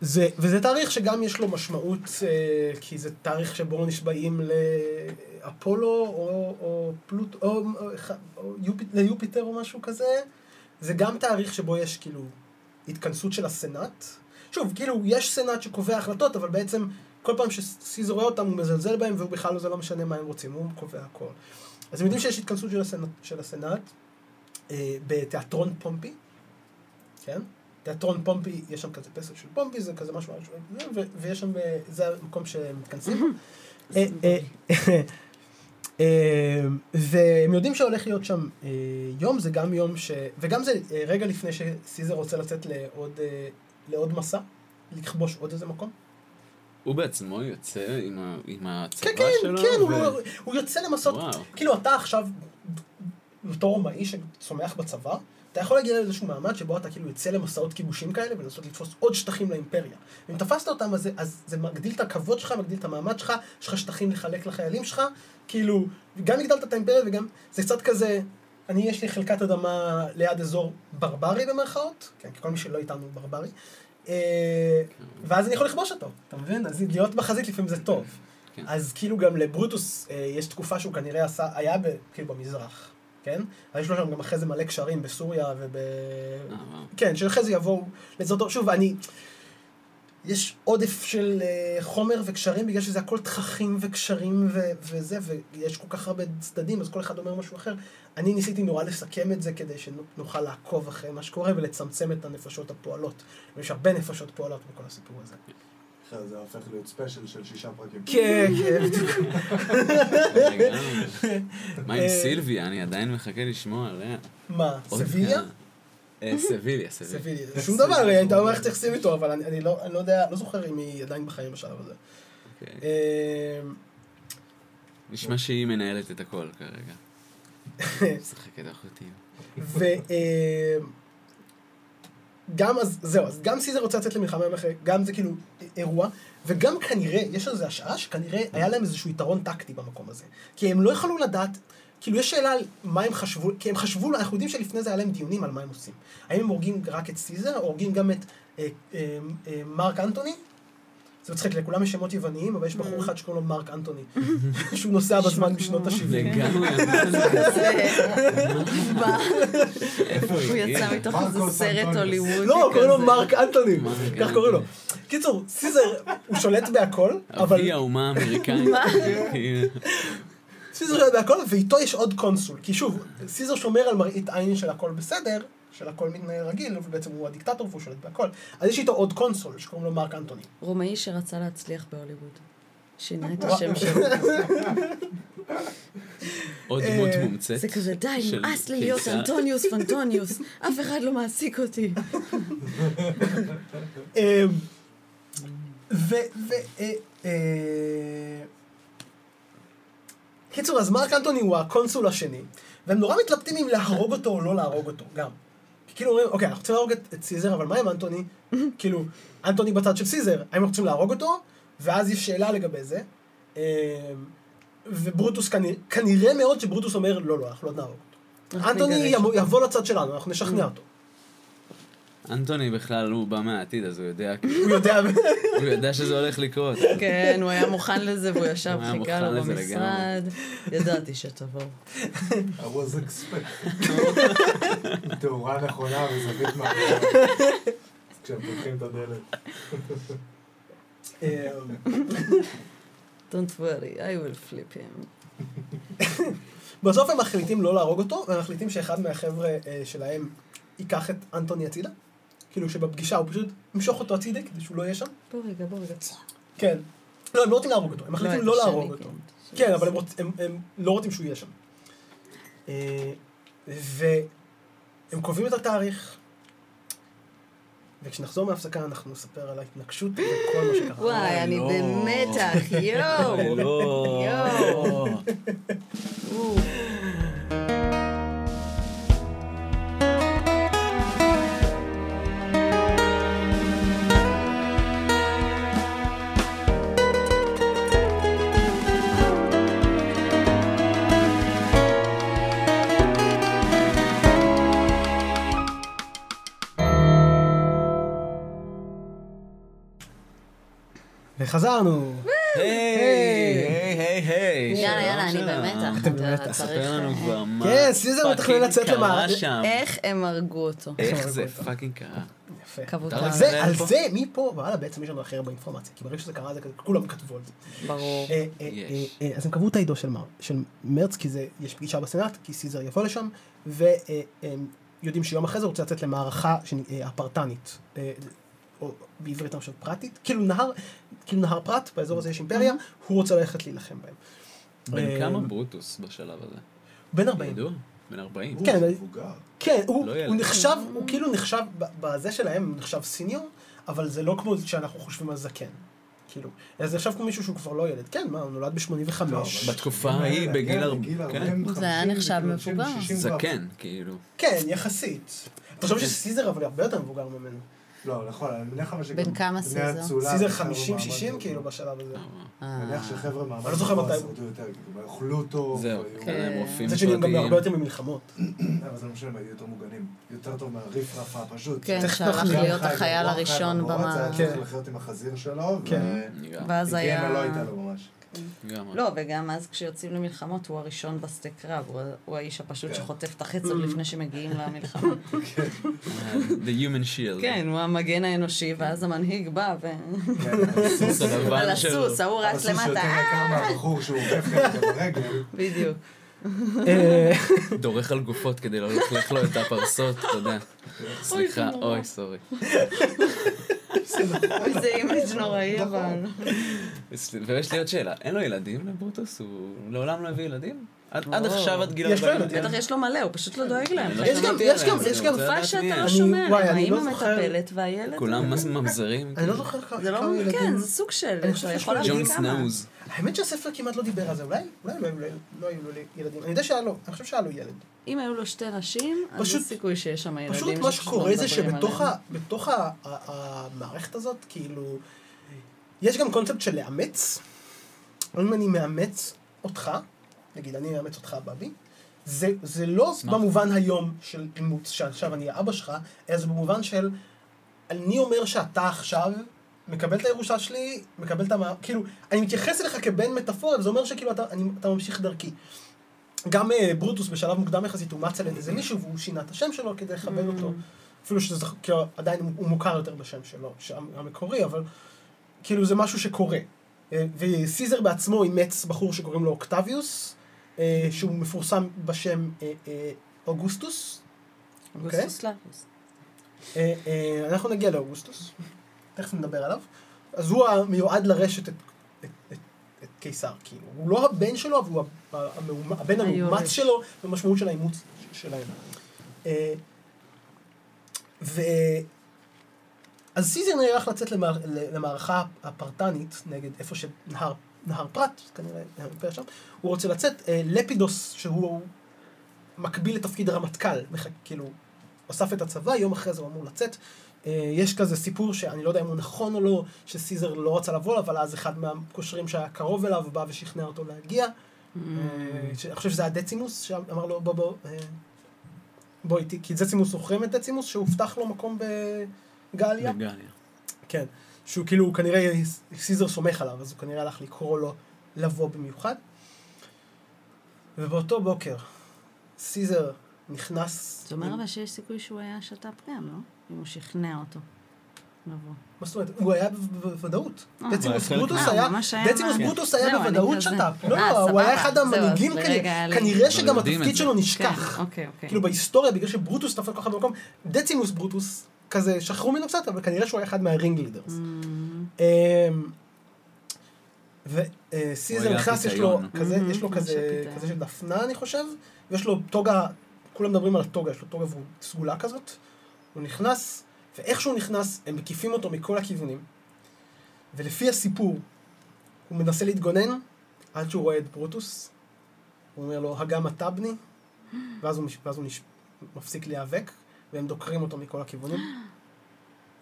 זה, וזה תאריך שגם יש לו משמעות, אה, כי זה תאריך שבו נשבעים לאפולו או, או פלוט, או, או, או יופיט, ליופיטר או משהו כזה. זה גם תאריך שבו יש כאילו התכנסות של הסנאט. שוב, כאילו, יש סנאט שקובע החלטות, אבל בעצם כל פעם שסיזר רואה אותם הוא מזלזל בהם והוא בכלל לא, זה לא משנה מה הם רוצים, הוא קובע הכל. אז הם יודעים שיש התכנסות של הסנאט, של הסנאט אה, בתיאטרון פומפי, כן? תיאטרון פומפי, יש שם כזה פסל של פומפי, זה כזה משהו, משהו ו- ויש שם, אה, זה המקום שהם מתכנסים. אה, אה, והם יודעים שהולך להיות שם יום, זה גם יום ש... וגם זה רגע לפני שסיזר רוצה לצאת לעוד, לעוד מסע, לכבוש עוד איזה מקום. הוא בעצמו יוצא עם ה- עם הצבא כן, כן, שלו? כן, הוא ו- לא- הוא יוצא למסעות, וואו. כאילו אתה עכשיו, בתור רומאי שצומח בצבא, אתה יכול להגיע לאיזשהו מעמד שבו אתה כאילו יוצא למסעות כיבושים כאלה ולנסות לתפוס עוד שטחים לאימפריה. אם תפסת אותם, אז אז זה מגדיל את הכבוד שלך, מגדיל את המעמד שלך, יש לך שטחים לחלק לחיילים שלך, כאילו, גם הגדלת את האימפריה וגם, זה קצת כזה, אני, יש לי חלקת אדמה ליד אזור ברברי במרכאות, כן, כי כל מי שלא איתנו הוא ברברי, ואז אני יכול לכבוש אותו, אתה מבין? אז להיות בחזית לפעמים זה טוב. כן. אז כאילו גם לברוטוס אה, יש תקופה שהוא כנראה עשה, היה כאילו במזרח, כן? אז יש לו שם גם אחרי זה מלא קשרים בסוריה וב... אה. כן, שאחרי זה יבואו לזאת, שוב, אני... יש עודף של אה, חומר וקשרים, בגלל שזה הכל תככים וקשרים ו- וזה, ויש כל כך הרבה צדדים, אז כל אחד אומר משהו אחר. אני ניסיתי נורא לסכם את זה כדי שנוכל לעקוב אחרי מה שקורה ולצמצם את הנפשות הפועלות. ויש הרבה נפשות פועלות בכל הסיפור הזה. זה הופך להיות ספיישל של שישה פרקים. כן, כן, בדיוק. מה עם אה, סילביה? אני עדיין מחכה לשמוע עליה. מה, עוד סביליה? אה, סביליה, סביליה. שום דבר, הייתה אומר איך תייחסים איתו, אבל אני- לא אני לא יודע, לא זוכר אם היא עדיין בחיים בשלב הזה. אוקיי. אה, נשמע שהיא מנהלת את הכל כרגע. משחקת אחותי. ו... אה, גם אז, זהו, אז גם סיזר רוצה לצאת למלחמה עם אחרי, גם זה כאילו אירוע, וגם כנראה, יש איזו השערה שכנראה היה להם איזשהו יתרון טקטי במקום הזה. כי הם לא יכלו לדעת, כאילו יש שאלה על מה הם חשבו, כי הם חשבו, אנחנו יודעים שלפני זה היה להם דיונים על מה הם עושים. האם הם הורגים רק את סיזר, או הורגים גם את אה, אה, אה, מרק אנטוני? זה מצחיק, לכולם יש שמות יווניים, אבל יש בחור אחד שקוראים לו מרק אנטוני, שהוא נוסע בזמן בשנות ה-70. לגמרי. הוא יצא? מתוך איזה סרט. הוליוודי לא, קוראים לו כזה. מרק אנטוני, כך קוראים לו. קיצור, סיזר, הוא שולט בהכל, אבל אבי האומה האמריקאית. סיזר שולט בהכל, ואיתו יש עוד קונסול. כי שוב, סיזר שומר על מראית עין של הכל בסדר, של הכל מתנהל רגיל, ובעצם הוא הדיקטטור והוא שולט בהכל. אז יש איתו עוד קונסול שקוראים לו מרק אנטוני. רומאי שרצה להצליח בהוליווד. שינה את. השם שלו. עוד דמות אה, מומצאת. זה כזה, די, נמאס לי להיות. אנטוניוס פנטוניוס. אף אחד לא מעסיק אותי. קיצור, אז מרק אנטוני הוא הקונסול השני, והם נורא מתלבטים אם להרוג אותו או לא להרוג אותו, גם. כי כאילו אומרים, אוקיי, אנחנו רוצים להרוג את, את סיזר, אבל מה עם אנטוני? כאילו, אנטוני בצד של סיזר, האם אנחנו רוצים להרוג אותו? ואז יש שאלה לגבי זה. אה, וברוטוס כנראה, כנראה מאוד שברוטוס אומר, לא, לא, אנחנו לא נהרוג אותו. אנטוני נגרש יבוא- אותו." יבוא לצד שלנו, אנחנו נשכנע אותו. אנטוני בכלל, הוא בא מהעתיד, אז הוא יודע, הוא יודע, הוא יודע שזה הולך לקרות. כן, הוא היה מוכן לזה והוא ישב, חיכה לו במשרד. ידעתי שתבוא. I was expecting. תאורה נכונה וזווית מעניינת. כשהם פותחים את הדלת. אה, Don't worry, I will flip him. בסוף הם מחליטים לא להרוג אותו, והם מחליטים שאחד מהחבר'ה אה, שלהם ייקח את אנטוני הצידה. כאילו שבפגישה הוא פשוט ימשוך אותו הצידה כדי שהוא לא יהיה שם. בוא רגע, בוא רגע. כן. לא, הם לא רוצים להרוג אותו, הם מחליטים לא השני, להרוג אותו. כן. כן, אבל הם לא רוצים שהוא יהיה שם. אה, והם קובעים את התאריך, וכשנחזור מההפסקה אנחנו נספר על ההתנגשות וכל מה שקרה. וואי, אני לא. במתח, יואו. לא. יואו. וחזרנו. היי, היי, היי. יאללה, יאללה, אני. במתח. אתם אתה במתח. ספר לנו אה, כבר מה כן, סיזר מתכנן לצאת. שם. איך הם הרגו אותו? איך זה fucking קרה. אתה על זה, על פה? זה, מפה והלאה בעצם יש לנו הכי הרבה אינפורמציה. כי ברגע שזה קרה, זה כולם כתבו על זה. ברור. אה, אה, אז הם קבעו את האידוס של מר- של מרץ, כי זה, יש פגישה בסנאט, כי סיזר יבוא לשם, והם יודעים שיום אחרי זה הוא רוצה לצאת למערכה הפרתית, או בעברית אני חושב פרטית, כאילו נהר, כאילו נהר פרת, באזור הזה יש אימפריה, הוא רוצה ללכת להילחם בהם. בן אה, כמה ברוטוס בשלב הזה? בן 40. ידוע? בן 40. הוא כן. כן, הוא, לא נחשב, הוא כאילו נחשב, ב- בזה שלהם הוא נחשב סיניור, אבל זה לא כמו שאנחנו חושבים על זקן. כאילו, זה נחשב כמו מישהו שהוא כבר לא ילד. כן, מה, הוא נולד ב-85. לא, בתקופה ההיא, בגיל ארבע- בגיל כן. 40, זה היה 50, נחשב כאילו, מבוגר. 60 כבר. זקן, כאילו. כן, יחסית. אתה חושב שסיזר אבל הרבה יותר מבוגר ממנו. לא, נכון, אני מניח אבל שגם... בן כמה סיזר? סיזר וחבר'ה 50-60 מעמד כאילו. בשלב הזה. אה, אני מניח אה. שחבר'ה מעמד אני לא זוכר גבוה מתי- שרדו יותר, כאילו, אכלו טוב. זהו, כן, הם רופאים מצד שני הם גם. הרבה יותר ממלחמות. אבל זה לא משנה, הם היו יותר מוגנים. יותר טוב מהריפרף הפשוט. כן, תכף שהלך להיות חי החייל הראשון במה... כן. לחיות עם החזיר שלו, כן. ואז היגיינה היה... לא הייתה לו ממש. גם. לא, וגם אז כשיוצאים למלחמות הוא הראשון בשדה קרב, הוא- הוא האיש הפשוט כן. שחוטף את החץ עוד לפני שמגיעים למלחמה. אה, The human shield. כן, הוא המגן האנושי, ואז המנהיג בא ו... כן, הסוס על. הסוס, ההוא רץ למטה. יקר מהבחור שהוא עוקף כזה ברגל. בדיוק. אה, דורך על גופות כדי לא ללכלך לו את הפרסות, אתה יודע. סליחה. אוי, sorry. זה image נוראי, אבל... ויש לי עוד שאלה, אין לו ילדים לברוטוס? הוא לעולם לא הביא ילדים? עד עד לא. עכשיו, עד גיל יש לו 40? ילדים. בטח יש לו מלא, הוא פשוט לא דואג להם. לא יש גם- יש גם- יש גם- תקופה שאתה לא שומע לא האמא זוכר- מטפלת והילד... כולם ממזרים? אני לא כאילו? זוכר כמה זה לא, כמה ילדים. כן, זה סוג של... ג'ון כמה. האמת שהספר כמעט לא דיבר על זה, אולי אולי לא לו- לא היו לו ילדים. אני יודע שהיה לו, אני חושב שהיה לו ילד. אם היו לו שתי נשים, אז פשוט- יש סיכוי שיש שם ילדים. פשוט מה שקורה לא זה שבתוך. ה- ה- המערכת הזאת, כאילו, יש גם קונספט של לאמץ. אם אני מאמץ אותך, נגיד אני מאמץ אותך בבי, זה, זה לא אשמח. במובן היום של אימוץ, שעכשיו אני האבא שלך, אלא זה במובן של, אני אומר שאתה עכשיו מקבל את הירושה שלי, מקבל את המ... כאילו, אני מתייחס אליך כבן מטאפורה, וזה אומר שכאילו אתה, אני, אתה ממשיך דרכי. גם אה, ברוטוס בשלב מוקדם יחסית אומץ על ידי איזה מישהו והוא שינה את השם שלו כדי לכבד אותו. אפילו שזה כאילו, עדיין הוא- מוכר יותר בשם שלו, המקורי, אבל כאילו זה משהו שקורה. אה, וסיזר בעצמו אימץ בחור שקוראים לו אוקטביוס, אה, שהוא מפורסם בשם אוגוסטוס. אוקיי. אוגוסטוס לאפוס. אה, אה, אנחנו נגיע לאוגוסטוס, תכף נדבר עליו. אז הוא המיועד לרשת את, את, את, את קיסר, כאילו. הוא לא הבן שלו, אבל הוא המאומ- הבן המאומץ. שלו, במשמעות של האימוץ שלהם. אה, ו... אז סיזר נערך לצאת למער, למערכה הפרטנית נגד איפה שנהר נהר פרת, כנראה, האימפריה שם, הוא רוצה לצאת, אה, לפידוס, שהוא מקביל לתפקיד הרמטכ"ל, מח- כאילו, אסף את הצבא, יום אחרי זה הוא אמור לצאת. אה, יש כזה סיפור שאני לא יודע אם הוא נכון או לא, שסיזר לא רצה לבוא, אבל אז אחד מהקושרים שהיה קרוב אליו בא ושכנע אותו להגיע. Mm. אה, ש- אני חושב שזה היה דצימוס, שאמר לו בוא בוא, אה, בוא איתי, כי דצימוס זוכרים את דצימוס, שהובטח לו מקום בגליה. בגליה. כן. שהוא כאילו, כנראה סיזר סומך עליו, אז הוא כנראה הלך לקרוא לו לבוא במיוחד. ובאותו בוקר, סיזר נכנס... זה אומר אבל שיש סיכוי שהוא היה שת"פ גם, לא? אם הוא שכנע אותו לבוא. מה זאת אומרת? הוא היה בוודאות. אה. דצימוס ברוטוס היה, דצימוס ברוטוס היה בוודאות שת"פ. אה, לא, הוא. היה אחד המנהיגים כנראה. כנראה שגם התפקיד. שלו כן, נשכח. אוקיי, אוקיי. כאילו בהיסטוריה, בגלל שברוטוס תפס כל כך הרבה מקום, דצימוס ברוטוס, כזה שכחו ממנו קצת, אבל כנראה שהוא היה אחד מהרינג לידרס. Mm, וסיזר נכנס, יש לו פיתיון. כזה, Mhm, יש לו ממש כזה, הפיתיון. כזה של דפנה אני חושב, ויש לו טוגה, כולם מדברים על הטוגה, יש לו טוגה והוא סגולה כזאת, הוא נכנס, ואיך שהוא נכנס, הם מקיפים אותו מכל הכיוונים, ולפי הסיפור, הוא מנסה להתגונן, עד שהוא רואה את ברוטוס, הוא אומר לו, הגם אתה בני, ואז הוא, מש- ואז הוא נש... מפסיק להיאבק, והם דוקרים אותו מכל הכיוונים.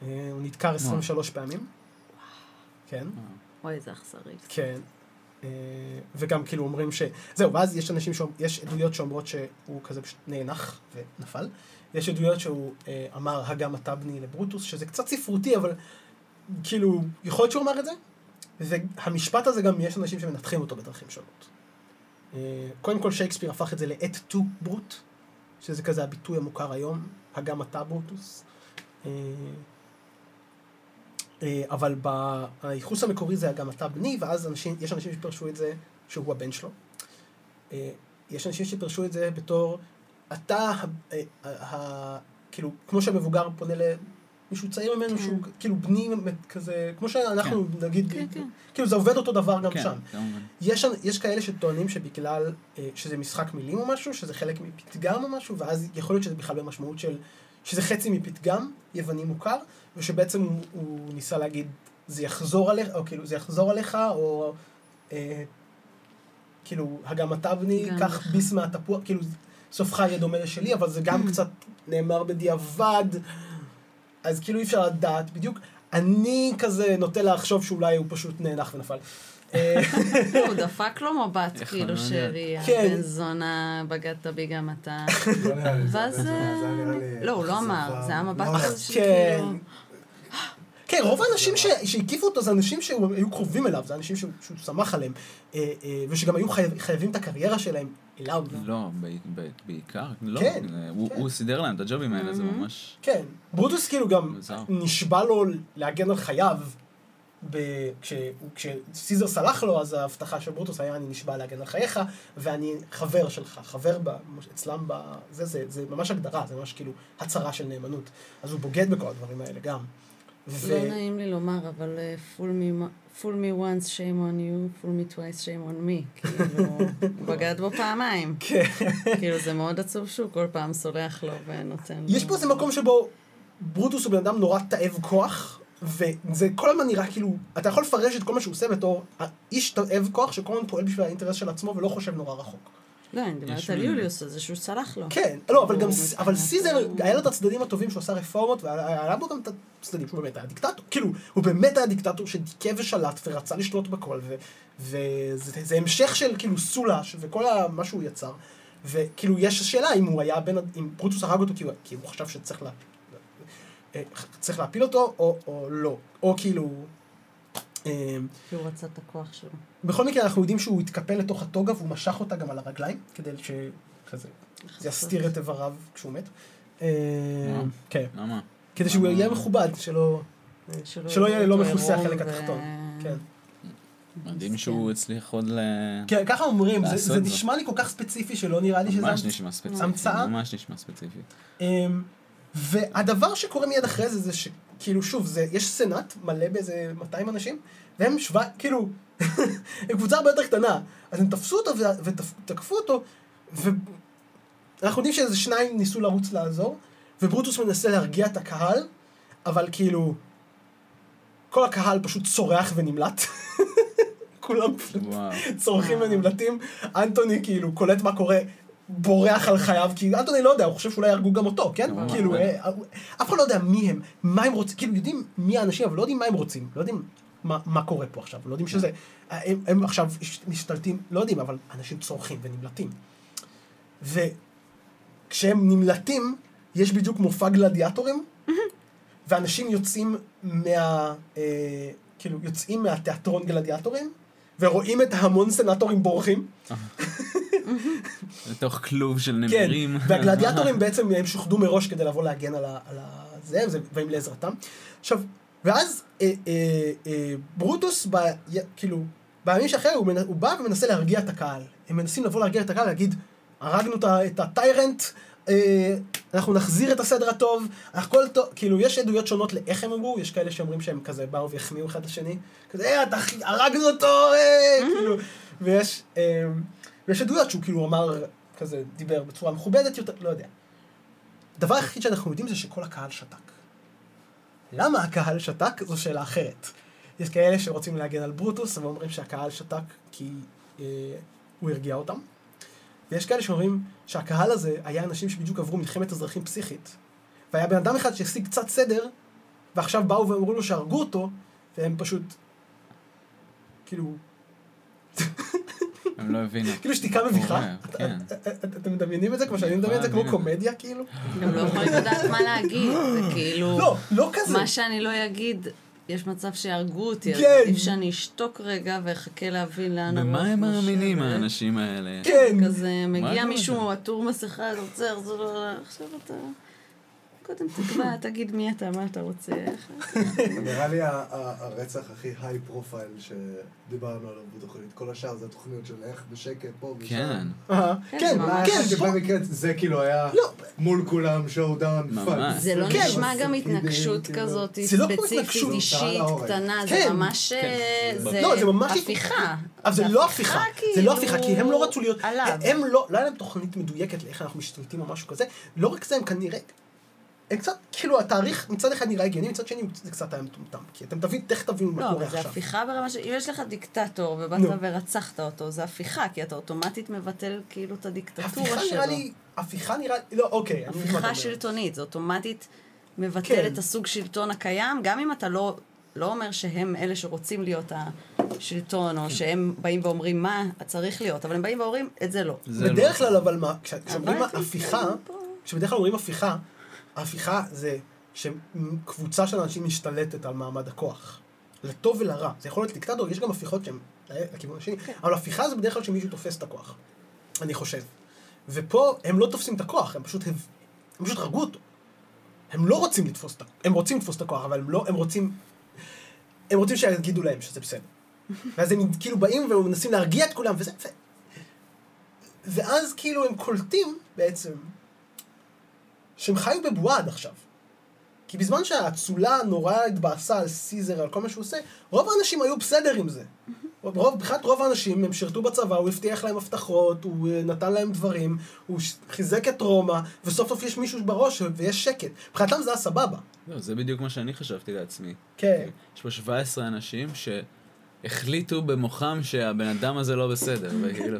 אה, הוא נדקר 23 פעמים. כן. וואי, איזה אכזרי. כן. אה, וגם כאילו אומרים ש... זהו, ואז יש אנשים, יש עדויות שאומרות שהוא כזה פשוט נאנח ונפל. יש עדויות שהוא אה, אמר, הגם אתה בני לברוטוס, שזה קצת ספרותי, אבל כאילו, יכול להיות שהוא אמר את זה. והמשפט הזה גם, יש אנשים שמנתחים אותו בדרכים שונות. אה, קודם כל שייקספיר הפך את זה לאת טו ברוט, שזה כזה הביטוי המוכר היום, הגם אתה ברוטוס. אה, אה, אבל ב- הייחוס המקורי זה גם אתה בני, ואז אנשים, יש אנשים שפרשו את זה שהוא הבן שלו. אה, יש אנשים שפרשו את זה בתור אתה, ה- אה, ה- כאילו, כמו שהמבוגר פונה למישהו צעיר ממנו, כן. שהוא כאילו בני כזה, כמו שאנחנו נגיד, כן, כן. כאילו זה עובד אותו דבר גם כן, שם. יש, יש כאלה שטוענים שבגלל אה, שזה משחק מילים או משהו, שזה חלק מפתגם או משהו, ואז יכול להיות שזה בכלל במשמעות של, שזה חצי מפתגם יווני מוכר, ושבעצם הוא, הוא ניסה להגיד, זה יחזור עליך, או כאילו, זה יחזור עליך, או אה, כאילו, הגם אתה בני, קח לך. ביס מהתפוח, כאילו, סופך יהיה דומה לשלי, אבל זה גם קצת נאמר בדיעבד, אז כאילו אי אפשר לדעת בדיוק. אני כזה נוטה לחשוב שאולי הוא פשוט נאנח ונפל. אה, לא, הוא דפק לו מבט, כאילו, לא שרי, כן. הבן זונה, בגדת בי גם אתה. לא ואז... לא, הוא לא. אמר, זה היה מבט לא, כזה כן. שכאילו... כן, רוב האנשים שהקיפו אותו זה אנשים שהיו קרובים אליו, זה אנשים שהוא סמך עליהם, אה, אה, ושגם היו חייב- חייבים את הקריירה שלהם אליו. לא, ב- ב- בעיקר, לא. כן, הוא- כן. הוא סידר להם את הג'ובים האלה, זה. ממש... כן, ברוטוס כאילו גם. נשבע לו להגן על חייו, ב... כשהוא- כשסיזר סלח לו, אז ההבטחה של ברוטוס היה אני נשבע להגן על חייך, ואני חבר שלך, חבר ב... אצלם ב... זה, זה, זה ממש הגדרה, זה ממש כאילו הצהרה של נאמנות. אז הוא בוגד בכל הדברים האלה גם. ו... לא נעים לי לומר, אבל אה, fool me- fool me once, shame on you, fool me twice, shame on me. כאילו, בגד בו פעמיים. כן. כאילו, זה מאוד עצוב שהוא כל פעם סולח לו ונותן לו... יש פה איזה מקום שבו ברוטוס הוא בן אדם נורא תאב כוח, וזה כל הזמן נראה כאילו, אתה יכול לפרש את כל מה שהוא עושה בתור איש תאב כוח שכל הזמן פועל בשביל האינטרס של עצמו ולא חושב נורא רחוק. לא, אני מדברת על יוליוס, על זה שהוא סלח לו. כן, לא, אבל גם, אבל סיזר, היה לו את הצדדים הטובים שהוא עשה רפורמות, והיה בו גם את הצדדים שהוא באמת היה דיקטטור. כאילו, הוא באמת היה דיקטטור שדיכא ושלט ורצה לשלוט בכל, ו- וזה זה המשך של כאילו סולה, וכל מה שהוא יצר. וכאילו, יש שאלה אם הוא היה בן, אם ברוטוס הרג אותו כי הוא, כי הוא חשב שצריך לה, אה, צריך להפיל אותו, או, או לא. או כאילו... כי הוא רצה את הכוח שלו. בכל מקרה, אנחנו יודעים שהוא התקפל לתוך הטוגה והוא משך אותה גם על הרגליים, כדי שכזה, זה יסתיר את איבריו כשהוא מת. אה? כן. למה? כדי שהוא. יהיה מכובד, שלא... שלא יהיה לא מכוסה החלק התחתון. כן. מדהים שהוא הצליח עוד ל... כן, ככה אומרים, זה-. נשמע לי כל כך ספציפי שלא נראה לי שזה... ממש נשמע ספציפי. המצאה? ממש נשמע ספציפי. אמ, והדבר שקורה מיד אחרי זה, זה שכאילו, שוב, זה, יש סנאט מלא באיזה 200 אנשים, והם שבע, כאילו, הם קבוצה הרבה יותר קטנה. אז הם תפסו אותו ותקפו אותו, ואנחנו יודעים שאיזה שניים ניסו לרוץ לעזור, וברוטוס מנסה להרגיע את הקהל, אבל כאילו, כל הקהל פשוט צורח ונמלט. כולם פשוט וואו. צורכים ונמלטים. אנטוני כאילו קולט מה קורה, בורח על חייו, כי אנטוני לא יודע, הוא חושב שאולי יהרגו גם אותו, כן? כאילו, אה, אף אחד לא יודע מי הם, מה הם רוצים, כאילו, יודעים מי האנשים, אבל לא יודעים מה הם רוצים, לא יודעים מה, מה קורה פה עכשיו, לא יודעים שזה, הם, הם עכשיו משתלטים, לא יודעים, אבל אנשים צורכים ונמלטים. וכשהם נמלטים, יש בדיוק מופע גלדיאטורים, ואנשים יוצאים מה... אה, כאילו, יוצאים מהתיאטרון גלדיאטורים, ורואים את המון סנטורים בורחים. לתוך כלוב של כן, נמרים. והגלדיאטורים בעצם הם שוחדו מראש כדי לבוא להגן על ה... על ה זה, זה, והם לעזרתם. עכשיו, ואז אה, אה, אה, ברוטוס, ב, כאילו, בימים שאחרי הוא, מנ- הוא בא ומנסה להרגיע את הקהל. הם מנסים לבוא להרגיע את הקהל, להגיד, הרגנו את את הטיירנט, אה, אנחנו נחזיר את הסדר הטוב, הכל טוב, כאילו, יש עדויות שונות לאיך הם אמרו, יש כאלה שאומרים שהם כזה באו והחמיאו אחד לשני, כזה, אה, אתה, הרגנו אותו, אה, כאילו, ויש, אה, ויש עדויות שהוא כאילו אמר, כזה, דיבר בצורה מכובדת יותר, לא יודע. הדבר היחיד שאנחנו יודעים זה שכל הקהל שתק. למה הקהל שתק? זו שאלה אחרת. יש כאלה שרוצים להגן על ברוטוס, ואומרים שהקהל שתק כי אה, הוא הרגיע אותם. ויש כאלה שאומרים שהקהל הזה היה אנשים שבדיוק עברו מלחמת אזרחים פסיכית, והיה בן אדם אחד שהשיג קצת סדר, ועכשיו באו ואמרו לו שהרגו אותו, והם פשוט, כאילו, הם לא הבינו. כאילו שתיקה מביכה. כן. את- אתם מדמיינים את זה כמו שאני מדמיין את זה, כמו אני- קומדיה כאילו? גם לא יכולים לדעת מה להגיד, זה כאילו... לא, לא כזה. מה שאני לא אגיד, יש מצב שיהרגו אותי, אז כן. עדיף שאני אשתוק רגע ואחכה להבין לאן במה הם. מאמינים האנשים האלה? כן. כזה, מגיע מישהו? עטור מסכה, רוצה לחזור, עכשיו אתה... קודם תקבע, תגיד מי אתה, מה אתה רוצה. נראה לי הרצח הכי היי פרופייל שדיברנו עליו בתוכנית. כל השאר זה תוכניות של איך בשקט פה ושם. כן. אה, כן, כן, כן, שבמקרה זה כאילו היה לא. מול כולם שואו דאון ממש. זה לא כן. נשמע גם התנגשות כאילו. כזאת לא ספציפית. אישית. קטנה, זה כן. ממש... אה. זה לא, זה ממש- הפיכה. אבל זה לא הפיכה, זה לא הפיכה, כי הם לא רצו להיות. הם לא, לא היה להם תוכנית מדויקת לאיך אנחנו משתלטים או משהו כזה, לא רק זה, הם כנראה, קצת, כאילו התאריך מצד אחד נראה הגיוני, מצד שני זה קצת היה מטומטם, כי אתם תבין, תכף תבינו מה לא, קורה אבל זה עכשיו. הפיכה ברמה ש... אם יש לך דיקטטור ובאת נו. ורצחת אותו, זה הפיכה, כי אתה אוטומטית מבטל כאילו את הדיקטטורה הפיכה שלו. נראה לי, הפיכה נראה לי, לא, אוקיי, הפיכה אומר. שלטונית, זה אוטומטית מבטל כן. את הסוג שלטון הקיים, גם אם אתה לא, לא אומר שהם אלה שרוצים להיות השלטון, כן. או שהם באים ואומרים מה צריך להיות, אבל הם באים ואומרים, את זה לא. זה בדרך לא. כלל אבל מה, כש- כשאומרים הפיכה, כשבדרך כלל אומרים הפיכה, ההפיכה זה שקבוצה של אנשים משתלטת על מעמד הכוח. לטוב ולרע. זה יכול להיות דיקטטור, יש גם הפיכות שהן לכיוון השני, כן. אבל הפיכה זה בדרך כלל שמישהו תופס את הכוח. אני חושב. ופה הם לא תופסים את הכוח, הם פשוט, הם פשוט הרגו אותו. הם לא רוצים לתפוס את הכוח, הם רוצים לתפוס את הכוח, אבל הם לא, הם רוצים, הם רוצים שיגידו להם שזה בסדר. ואז הם כאילו באים ומנסים להרגיע את כולם, וזה, ו... ואז כאילו הם קולטים בעצם שהם חיו בבועה עד עכשיו. כי בזמן שהאצולה נורא התבאסה על סיזר, על כל מה שהוא עושה, רוב האנשים היו בסדר עם זה. רוב, מבחינת רוב האנשים, הם שירתו בצבא, הוא הבטיח להם הבטחות, הוא אה, נתן להם דברים, הוא חיזק את רומא, וסוף סוף יש מישהו בראש ויש שקט. מבחינתם זה היה סבבה. לא, זה בדיוק מה שאני חשבתי לעצמי. כן. יש פה 17 אנשים שהחליטו במוחם שהבן אדם הזה לא בסדר, וכאילו...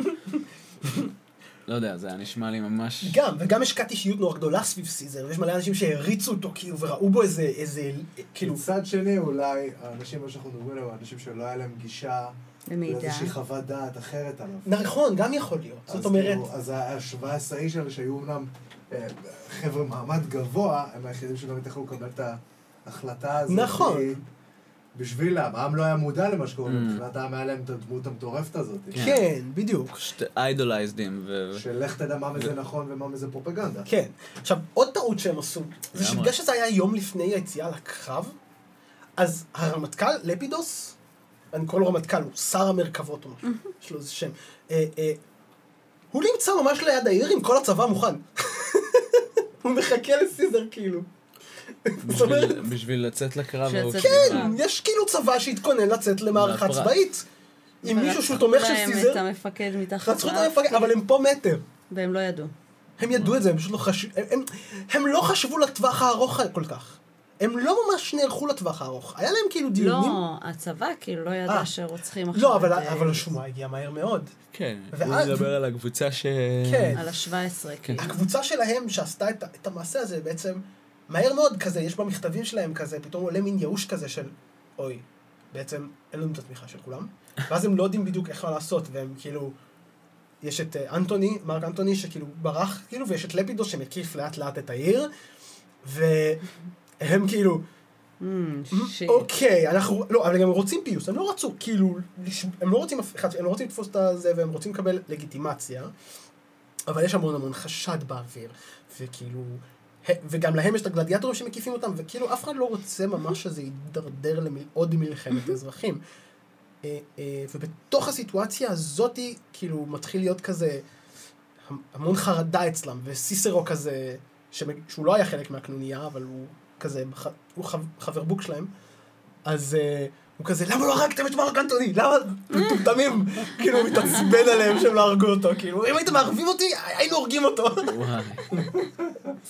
לא יודע, זה היה נשמע לי ממש... גם, וגם יש כת אישיות נורא גדולה סביב סיזר, ויש מלא אנשים שהריצו אותו, כאילו, וראו בו איזה, איזה, כאילו, מצד שני, אולי האנשים, מה שאנחנו מדברים עליהם, האנשים שלא היה להם גישה למידע. לאיזושהי חוות דעת אחרת עליו. נכון, גם יכול להיות. זאת אז אומרת, כאילו, אז ה-17 איש האלה שהיו אמנם אה, חבר'ה מעמד גבוה, הם היחידים שגם יכלו לקבל את ההחלטה הזאת. נכון. בשבילם, העם לא היה מודע למה שקורה, Mm. מבחינת העם היה להם את הדמות המטורפת הזאת. כן. כן, בדיוק. איידולייזדים, ו... של לך תדע מה מזה נכון ומה מזה פרופגנדה. כן. עכשיו, עוד טעות שהם עשו, זה. שבגלל שזה היה יום לפני היציאה לקרב, אז הרמטכ"ל, לפידוס, אני קורא לו רמטכ"ל, הוא שר המרכבות או משהו, יש לו איזה שם, אה, אה, הוא נמצא ממש ליד העיר עם כל הצבא מוכן. הוא מחכה לסיזר כאילו. בשביל- בשביל לצאת לקרב. ההוא. לצאת כן, לקרב. יש כאילו צבא שהתכונן לצאת למערכה. צבאית. עם מישהו שהוא תומך של סיזר, את המפקד מתחת רצחו את המפקד, אבל הם פה מטר. והם לא ידעו. הם ידעו את זה, הם פשוט לא חשבו, הם, לא חשבו לטווח הארוך כל כך. הם לא ממש נערכו לטווח הארוך. היה להם כאילו דיונים... לא, הצבא כאילו לא אה. ידע שרוצחים עכשיו. לא, אבל, את, אה, אבל השמועה הגיעה מהר מאוד. כן, ואז- הוא מדבר על הקבוצה ש... כן. על ה-17, כאילו. הקבוצה שלהם שעשתה את המעשה הזה בעצם, מהר מאוד כזה, יש במכתבים שלהם כזה, פתאום עולה מין ייאוש כזה של, אוי, בעצם אין לנו את התמיכה של כולם. ואז הם לא יודעים בדיוק איך מה לעשות, והם כאילו, יש את אה, אנטוני, מרק אנטוני, שכאילו ברח, כאילו, ויש את לפידוס שמקיף לאט לאט את העיר, והם כאילו, Mm, שיט. אוקיי, אנחנו, לא, אבל הם רוצים פיוס, הם לא רצו, כאילו, הם לא רוצים הם לא רוצים לתפוס את הזה, והם רוצים לקבל לגיטימציה, אבל יש המון המון חשד באוויר, וכאילו, וגם להם יש את הגלדיאטורים שמקיפים אותם, וכאילו אף אחד לא רוצה ממש שזה יידרדר לעוד מלחמת אזרחים. אה, אה, ובתוך הסיטואציה הזאתי, כאילו, מתחיל להיות כזה המון חרדה אצלם, וסיסרו כזה, שהוא לא היה חלק מהקנוניה, אבל הוא כזה, הוא חב- חבר בוק שלהם, אז אה, הוא כזה, למה לא הרגתם את מרק אנטוני? למה? מטומטמים, כאילו, הוא מתעצבן עליהם שהם לא הרגו אותו, כאילו, אם הייתם מערבים אותי, היינו הורגים אותו. וואי.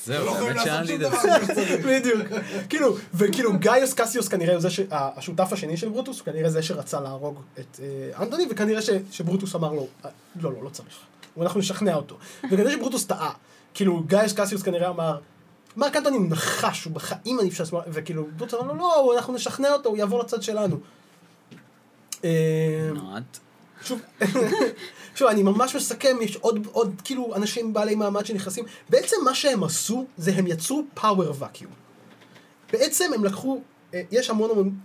זהו, באמת שאלתי את זה. בדיוק. כאילו, וכאילו גאיוס קסיוס כנראה הוא זה, השותף השני של ברוטוס, הוא כנראה זה שרצה להרוג את אה, אנטוני, וכנראה שברוטוס אמר לו, "אה, לא, לא, לא צריך. אנחנו נשכנע אותו. וכנראה שברוטוס טעה. כאילו, גאיוס קסיוס כנראה אמר, מרק אנטוני נחש, הוא בחיים אני אפשר... וכאילו, ברוטוס אמר לו, לא, אנחנו נשכנע אותו, הוא יעבור לצד שלנו. אה. שוב, שוב, אני ממש מסכם, יש עוד, עוד כאילו אנשים בעלי מעמד שנכנסים. בעצם מה שהם עשו, זה הם יצרו power vacuum. בעצם הם לקחו, אה, יש המון המון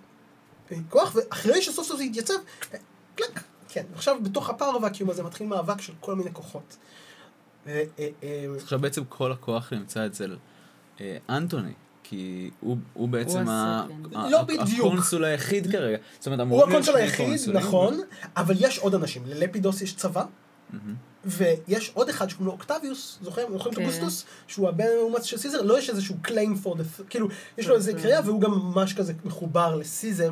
אה, כוח, ואחרי שסוף סוף זה התייצב, קלק, כן, עכשיו בתוך ה power vacuum הזה מתחיל מאבק של כל מיני כוחות. עכשיו בעצם כל הכוח נמצא אצל אנטוני. כי הוא, הוא בעצם הוא ה- ה second. ה- לא בדיוק. הקונסול היחיד כרגע. זאת אומרת, הוא אמורים להיות הקונסול שני היחיד, קונסולים. נכון, אבל יש עוד אנשים. ללפידוס יש צבא. ויש עוד אחד שקוראים לו אוקטביוס, זוכרים? זוכרים את כן. אוגוסטוס? שהוא הבן המאומץ של סיזר? לא יש איזשהו claim for the... כאילו, יש לו איזה כן. קריאה, והוא גם ממש כזה מחובר לסיזר.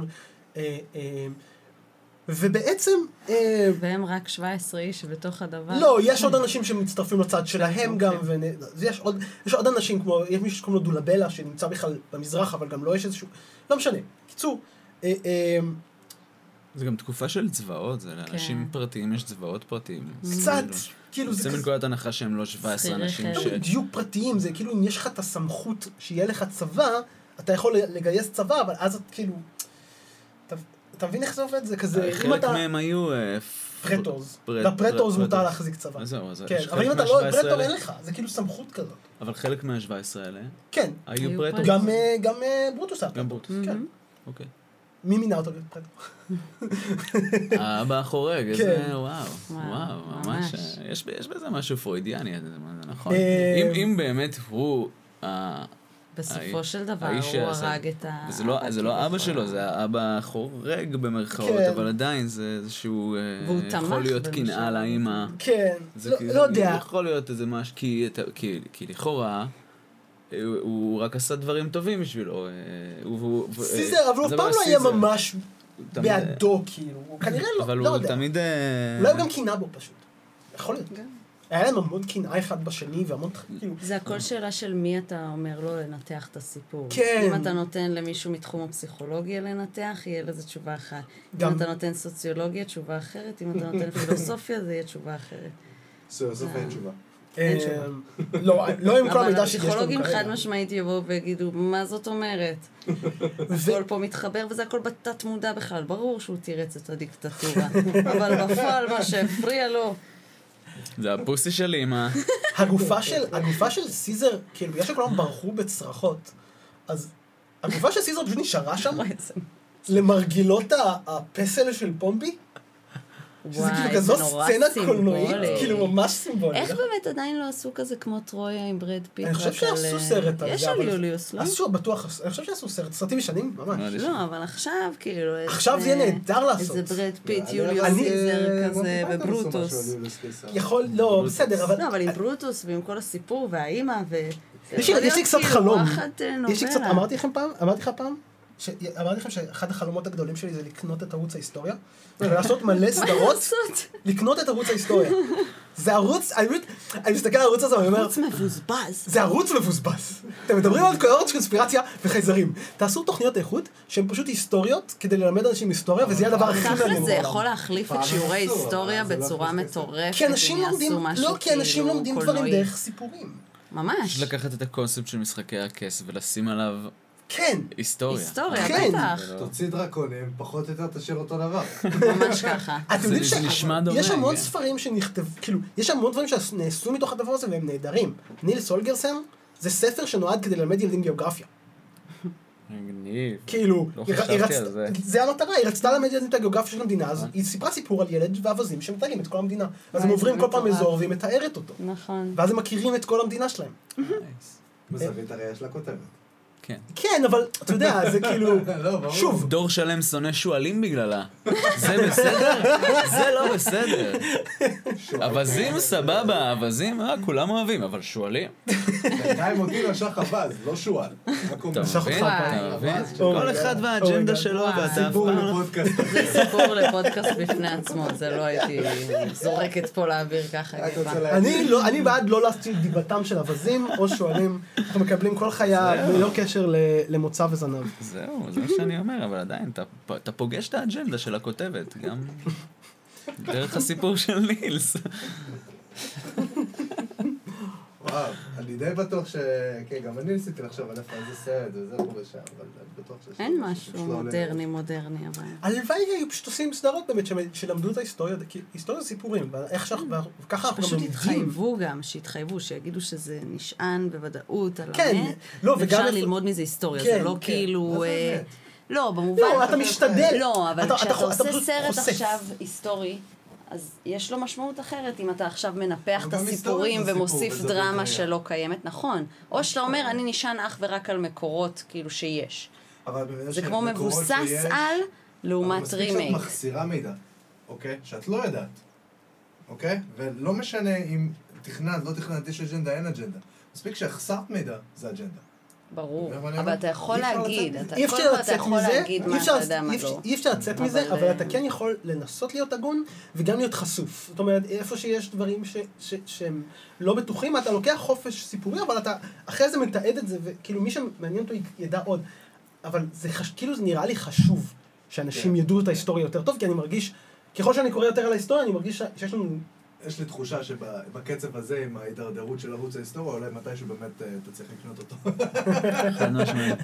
ובעצם, אה, והם רק 17 איש בתוך הדבר. לא, יש עוד אנשים שמצטרפים לצד שלהם גם, אוקיי. ונ- אז יש עוד, יש עוד אנשים כמו, יש מישהו שקוראים לו דולבלה, שנמצא בכלל במזרח, אבל גם לא יש איזשהו, לא משנה. קיצור, אה, אה, זה גם תקופה של צבאות, זה לאנשים כן. פרטיים יש צבאות פרטיים. קצת, כאילו זה יוצא כזה... מנקודת הנחה שהם לא 17 שכירי אנשים. ש... לא בדיוק פרטיים, זה כאילו אם יש לך את הסמכות שיהיה לך צבא, אתה יכול לגייס צבא, אבל אז את כאילו... אתה, מבין איך זה עובד? זה כזה, אם חלק אתה... מהם היו... אה, פרטורס. פרט- לפרטורס פרט- מותר להחזיק צבא. אז זהו, אז כן, יש אבל חלק אם אתה לא מה-17 פרטור אין לך, זה כאילו סמכות כזאת. אבל חלק מה-17 האלה כן, היו היו פרטור. גם, אה, גם אה, ברוטוס היה גם. ברוטוס. כן. אוקיי. מי מינה אותו להיות פרטור? האבא החורג, כן. איזה וואו, וואו, וואו, ממש. אה, יש בזה משהו פרוידיאני, זה זה נכון. אה, אם- אם באמת הוא, בסופו של דבר הוא הרג את ה... זה לא- זה לא אבא. שלו, זה האבא החורג במרכאות, כן. אבל עדיין זה איזשהו, אה, והוא תמך יכול להיות. קנאה לאימא. כן, זה לא- לא יודע. יכול להיות איזה משהו, כי, אתה- כי, כי לכאורה, אה, הוא, הוא רק עשה דברים טובים בשבילו. אה, הוא, הוא, הוא- סיזר, אבל הוא פעם לא היה סיזר. ממש הוא תמיד- בעדו, כאילו. הוא כנראה לא, אבל לא הוא יודע. תמיד... אה, אולי הוא גם קינה בו פשוט. יכול להיות. היה להם המון קנאה אחד בשני, והמון, כאילו... זה הכל שאלה של מי אתה אומר לו לנתח את הסיפור. כן. אם אתה נותן למישהו מתחום הפסיכולוגיה לנתח, יהיה לזה תשובה אחת. גם- אם אתה נותן סוציולוגיה, תשובה אחרת. אם אתה נותן פילוסופיה, זה יהיה תשובה אחרת. סוף אין תשובה. אין אה, לא, לא עם כל אבל המידע שיש לנו הפסיכולוגים כרגע. חד משמעית יבואו ויגידו, מה זאת אומרת? הכל פה מתחבר וזה הכל בתת מודע בכלל. ברור שהוא תירץ את הדיקטטורה. אבל בפועל מה שהפריע לו, זה ה pussy של אימא. הגופה של, הגופה של סיזר, כאילו, בגלל שכולם ברחו בצרחות, אז הגופה של סיזר פשוט נשארה שם למרגלות הפסל של פומפי, שזה כאילו זה כזו סצנה קולנועית. כאילו ממש סימבולי. איך באמת עדיין לא עשו כזה כמו טרויה עם ברד פיט? אני חושב שעשו אה, סרט על יש על אבל- יוליוס, לא? עשו, בטוח, אני חושב שעשו סרט, סרטים ישנים, ממש. לא, אבל עכשיו כאילו... עכשיו זה יהיה נהדר לעשות. איזה ברד פיט, יוליוס סיזר אה, כזה, וברוטוס. יכול, לא. בסדר, אבל... לא, אבל עם ברוטוס ועם כל הסיפור והאימא ו... יש לי- קצת חלום. יש לי קצת. אמרתי לכם פעם, אמרתי לך פעם, ש- אמרתי לכם שאחד החלומות הגדולים שלי זה לקנות את ערוץ ההיסטוריה, ולעשות מלא סדרות? לקנות את ערוץ ההיסטוריה. זה ערוץ, אני מסתכל על הערוץ הזה ואני אומר, ערוץ מבוזבז. זה ערוץ מבוזבז. אתם מדברים על תיאוריות קונספירציה וחייזרים. תעשו תוכניות איכות שהן פשוט היסטוריות כדי ללמד אנשים היסטוריה, וזה יהיה הדבר הכי מעניין זה. יכול להחליף את שיעורי היסטוריה לא בצורה. מטורפת, כי אנשים לומדים, לא, כי אנשים כאילו לומדים דברים. דרך סיפורים. ממש. לקחת את הקונספט של משחקי הכס ולשים עליו כן, היסטוריה. היסטוריה, כן. בטח. תוציא דרקונים, פחות או יותר תשאיר אותו דבר. ממש ככה. אתם יודעים זה נשמע דומה, יש המון כן. ספרים שנכתב, כאילו, יש המון דברים שנעשו מתוך הדבר הזה והם נהדרים. ניל סולגרסן זה ספר שנועד כדי ללמד ילדים גיאוגרפיה. מגניב. כאילו, לא היא- חשבתי על זה. זה המטרה, היא רצתה ללמד ילדים את הגיאוגרפיה של המדינה, אז היא סיפרה סיפור על ילד ואווזים שמטיילים את כל המדינה. אז הם עוברים כל פעם. אזור והיא מתארת אותו. נכון. ואז הם מכירים את כל המדינה שלהם. בזווית הראייה של הכותבת. כן. כן, אבל אתה יודע, זה כאילו... לא. שוב, דור שלם שונא שועלים בגללה. זה בסדר? זה לא בסדר. אווזים סבבה, אווזים, אה, כולם אוהבים, אבל שועלים? בינתיים אותי נשך אבז, לא שועל. רק אומר. אתה מבין? אתה מבין? כל אחד. והאג'נדה. שלו, ואתה אף סיפור פעם לא... זה סיפור לפודקאסט בפני עצמו, זה לא הייתי זורקת פה לאוויר ככה. אני לא- אני בעד לא להציל דיבתם של אווזים או שועלים. אנחנו מקבלים כל חיה. ללא קשר ל- למוצא וזנב. זהו, זה מה שאני אומר, אבל עדיין, אתה, אתה פוגש את האג'נדה של הכותבת, גם דרך הסיפור של נילס. וואו, אני די בטוח ש... כן, גם אני ניסיתי לחשוב על איפה איזה סרט וזה פה ושם, אבל אני בטוח שיש... אין משהו. מודרני מודרני, אבל... הלוואי היו פשוט עושים סדרות באמת שלמדו את ההיסטוריה, כי היסטוריה זה סיפורים, ואיך שאנחנו, וככה אנחנו גם פשוט לומדים. יתחייבו גם, שיתחייבו, שיגידו שזה נשען בוודאות על כן, האמת. לא, וגם ואפשר איפה- ללמוד מזה היסטוריה, כן, זה לא כן. כאילו... זה אה? לא, במובן... לא, אתה משתדל. לא, אבל אתה- כשאתה אתה- אתה עושה פשוט סרט. עכשיו היסטורי, אז יש לו משמעות אחרת אם אתה עכשיו מנפח את הסיפורים סיפור, ומוסיף דרמה. שלא קיימת, נכון. או שאתה אומר, אני נשען אך ורק על מקורות, כאילו שיש. אבל זה כמו מבוסס שיש- על, אבל לעומת מספיק שאת רימייק. מחסירה מידע, אוקיי? שאת לא יודעת, אוקיי? ולא משנה אם תכננת, לא תכננת, יש אג'נדה, אין אג'נדה. מספיק שהחסרת מידע, זה אג'נדה. ברור. אבל אבל אתה יכול להגיד, לצאת אתה אי קודם אפשר לצאת יכול מזה, להגיד אי מה אפשר- אתה יודע, מה אי אפשר- לא. אי אפשר לצאת מזה, אבל אתה כן יכול לנסות להיות הגון וגם להיות חשוף. זאת אומרת, איפה שיש דברים ש- ש- שהם לא בטוחים, אתה לוקח חופש סיפורי, אבל אתה אחרי זה מתעד את זה, וכאילו מי שמעניין אותו ידע עוד. אבל זה חש... כאילו זה נראה לי חשוב שאנשים כן. ידעו את ההיסטוריה יותר טוב, כי אני מרגיש, ככל שאני קורא יותר על ההיסטוריה, אני מרגיש שיש לנו... יש לי תחושה שבקצב הזה, עם ההידרדרות של ערוץ ההיסטוריה, אולי מתישהו באמת אה, תצליח לקנות אותו. חד משמעית.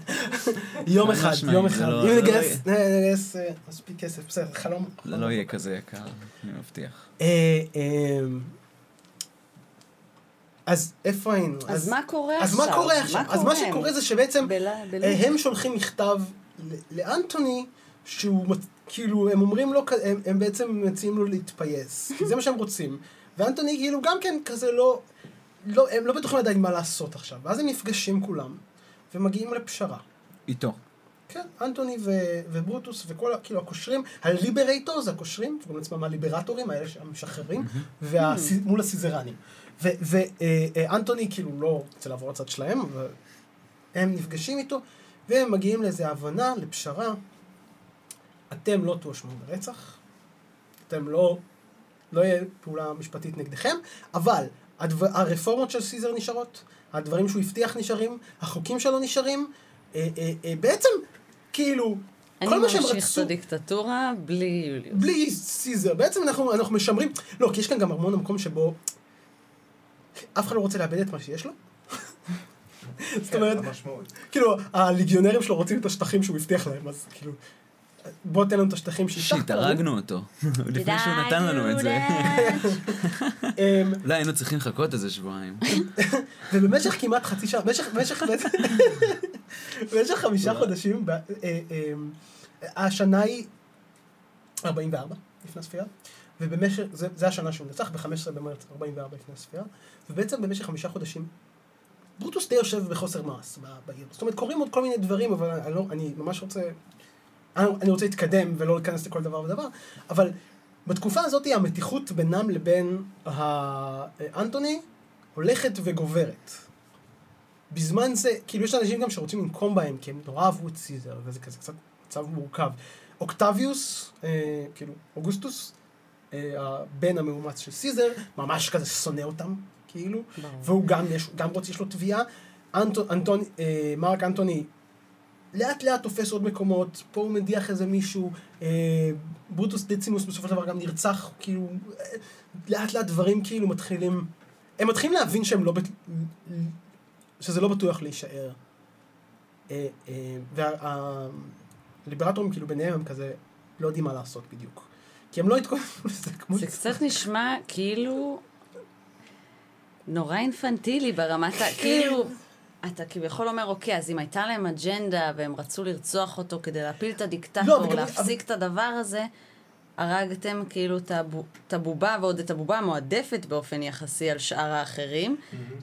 יום חד אחד, יום אחד. לא- אם לא נגייס נגייס, אה, מספיק כסף, בסדר, חלום. זה לא יהיה כזה יקר, אני מבטיח. אה, אז איפה היינו? אז מה קורה אז עכשיו? מה קורה עכשיו? אז מה שקורה זה שבעצם אה. הם שולחים מכתב לאנטוני, שהוא כאילו, הם אומרים לו, הם, הם בעצם מציעים לו להתפייס, כי זה מה שהם רוצים. ואנטוני כאילו גם כן כזה לא, לא, הם לא בטוחים עדיין מה לעשות עכשיו. ואז הם נפגשים כולם, ומגיעים לפשרה. איתו. כן, אנטוני ו- וברוטוס וכל כאילו הקושרים, הליברייטור זה הקושרים, שקוראים לעצמם הליברטורים, האלה המשחררים, מול הסיזרנים. ואנטוני כאילו לא רוצה לעבור לצד שלהם, והם נפגשים איתו, והם מגיעים לאיזו הבנה, לפשרה. אתם לא תואשמו ברצח, אתם לא, לא יהיה פעולה משפטית נגדכם, אבל הדבר, הרפורמות של סיזר נשארות, הדברים שהוא הבטיח נשארים, החוקים שלו נשארים, אה, אה, אה, בעצם, כאילו, אני כל מה שהם ממשיך את רצו, הדיקטטורה בלי יוליוס. בלי סיזר, בעצם אנחנו, אנחנו משמרים, לא, כי יש כאן גם המון המקום שבו אף אחד לא רוצה לאבד את מה שיש לו. זאת אומרת, כן, המשמעות. כאילו, הליגיונרים שלו רוצים את השטחים שהוא הבטיח להם, אז כאילו, בוא תן לנו את השטחים שהבטחת. שיט, הרגנו אותו. לפני שהוא נתן לנו את זה. אמ, אולי היינו צריכים לחכות איזה שבועיים. ובמשך כמעט חצי שעה, במשך, חמישה חודשים, אה, אמ, השנה היא 44 לפני הספירה, ובמשך, זה, השנה שהוא נרצח, ב-15 במרץ 44 לפני הספירה, ובעצם במשך חמישה חודשים, ברוטוס די יושב בחוסר מעש בעיר. זאת אומרת, קורים עוד כל מיני דברים, אבל אני, לא, אני ממש רוצה, אני, אני רוצה להתקדם ולא להיכנס לכל דבר ודבר, אבל בתקופה הזאת המתיחות בינם לבין האנטוני הולכת וגוברת. בזמן זה, כאילו יש אנשים גם שרוצים לנקום בהם, כי הם נורא אהבו את סיזר, וזה כזה קצת מצב מורכב. אוקטביוס, אה, כאילו, אוגוסטוס, אה, הבן המאומץ של סיזר, ממש כזה שונא אותם, כאילו, ברור. והוא גם, יש, גם רוצה, יש לו תביעה. אנטו, אנטון, אה, מרק אנטוני לאט לאט תופס עוד מקומות, פה הוא מדיח איזה מישהו, אה, ברוטוס דיצימוס בסופו של דבר גם נרצח, כאילו, אה, לאט לאט דברים כאילו מתחילים, הם מתחילים להבין שהם לא, בט... שזה לא בטוח להישאר. אה, אה, והליברטורים כאילו ביניהם הם כזה לא יודעים מה לעשות בדיוק. כי הם לא התכוננו לזה כמו... זה קצת נשמע כאילו נורא אינפנטילי ברמת ה... כאילו, אתה כביכול אומר, אוקיי, אז אם הייתה להם אג'נדה והם רצו לרצוח אותו כדי להפיל את לא, הדיקטטור, וגם- להפסיק את הדבר הזה, הרגתם כאילו את הבו- את הבובה, ועוד את הבובה המועדפת באופן יחסי על שאר האחרים,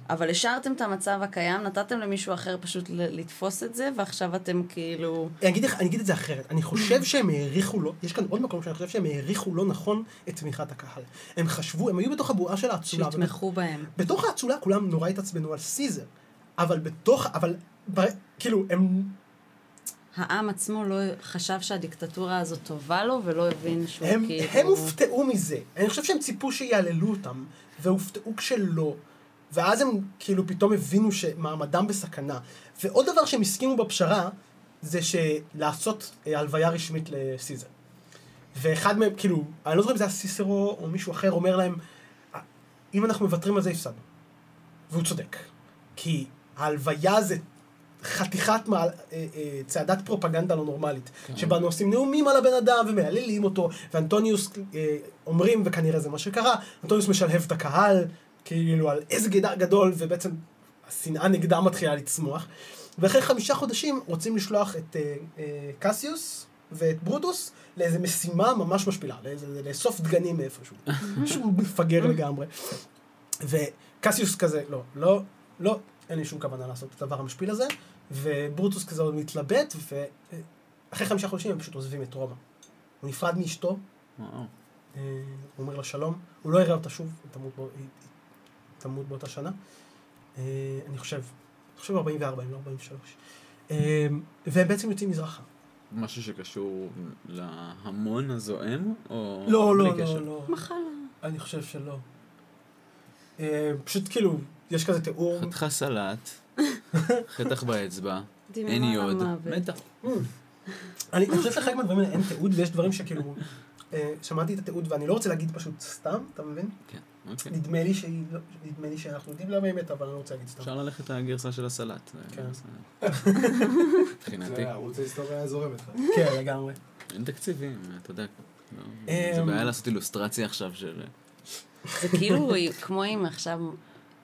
אבל השארתם את המצב הקיים, נתתם למישהו אחר פשוט לתפוס את זה, ועכשיו אתם כאילו... אני אגיד, אני אגיד את זה אחרת, אני חושב שהם העריכו לו, יש כאן עוד מקום שאני חושב שהם העריכו לא נכון את תמיכת הקהל. הם חשבו, הם היו בתוך הבועה של האצולה. שיתמכו בהם. בתוך האצולה כולם נורא התעצבנו על סיזר, אבל בתוך, אבל כאילו, הם, העם עצמו לא חשב שהדיקטטורה הזאת טובה לו, ולא הבין שהוא הם, כאילו... הם הופתעו מזה. אני חושב שהם ציפו שיעללו אותם, והופתעו כשלא. ואז הם כאילו פתאום הבינו שמעמדם בסכנה. ועוד דבר שהם הסכימו בפשרה, זה שלעשות אה, הלוויה רשמית לסיזר. ואחד מהם, כאילו, אני לא זוכר אם זה היה סיסרו או מישהו אחר, אומר להם, אם אנחנו מוותרים על זה, הפסדנו. והוא צודק. כי ההלוויה זה חתיכת מעל, אה, אה, צעדת פרופגנדה לא נורמלית, כן. שבה עושים נאומים על הבן אדם ומהללים אותו, ואנטוניוס אה, אומרים, וכנראה זה מה שקרה, אנטוניוס משלהב את הקהל, כאילו על איזה גדר גדול, ובעצם השנאה נגדם מתחילה לצמוח. ואחרי חמישה חודשים רוצים לשלוח את אה, אה, קסיוס ואת ברוטוס לאיזה משימה ממש משפילה, לאיזה, לאסוף דגנים מאיפשהו. משהו מפגר לגמרי. וקסיוס כזה, לא, לא, לא, אין לי שום כוונה לעשות את הדבר המשפיל הזה, וברוטוס כזה עוד מתלבט, ואחרי חמישה חודשים הם פשוט עוזבים את רומא. הוא נפרד מאשתו, וואו. אה, הוא אומר לה שלום, הוא לא יראה אותה שוב, היא תמות, בו, היא, היא תמות באותה שנה. אה, אני חושב, אני חושב 44, אם לא 43. אה, והם בעצם יוצאים מזרחה. משהו שקשור להמון הזועם, או לא, לא? לא, לא. מחלה. אני חושב שלא. אה, פשוט כאילו, יש כזה תיאור. חתיכה סלט, חתך באצבע, אין יוד. מתה. אני חושב שחלק מהדברים האלה אין תיעוד, ויש דברים שכאילו, אה, שמעתי את התיעוד ואני לא רוצה להגיד פשוט סתם, אתה מבין? כן, אוקיי. נדמה לי שהיא, לא- נדמה לי שאנחנו יודעים למה האמת, אבל אני לא רוצה להגיד סתם. אפשר ללכת לגרסה של הסלט. כן. גרסה- מבחינתי. זה ערוץ ההיסטוריה זורם איתך. כן, לגמרי. אין תקציבים, אתה יודע. לא, אמ, זה בעיה לעשות אילוסטרציה עכשיו של... זה כאילו כמו אם עכשיו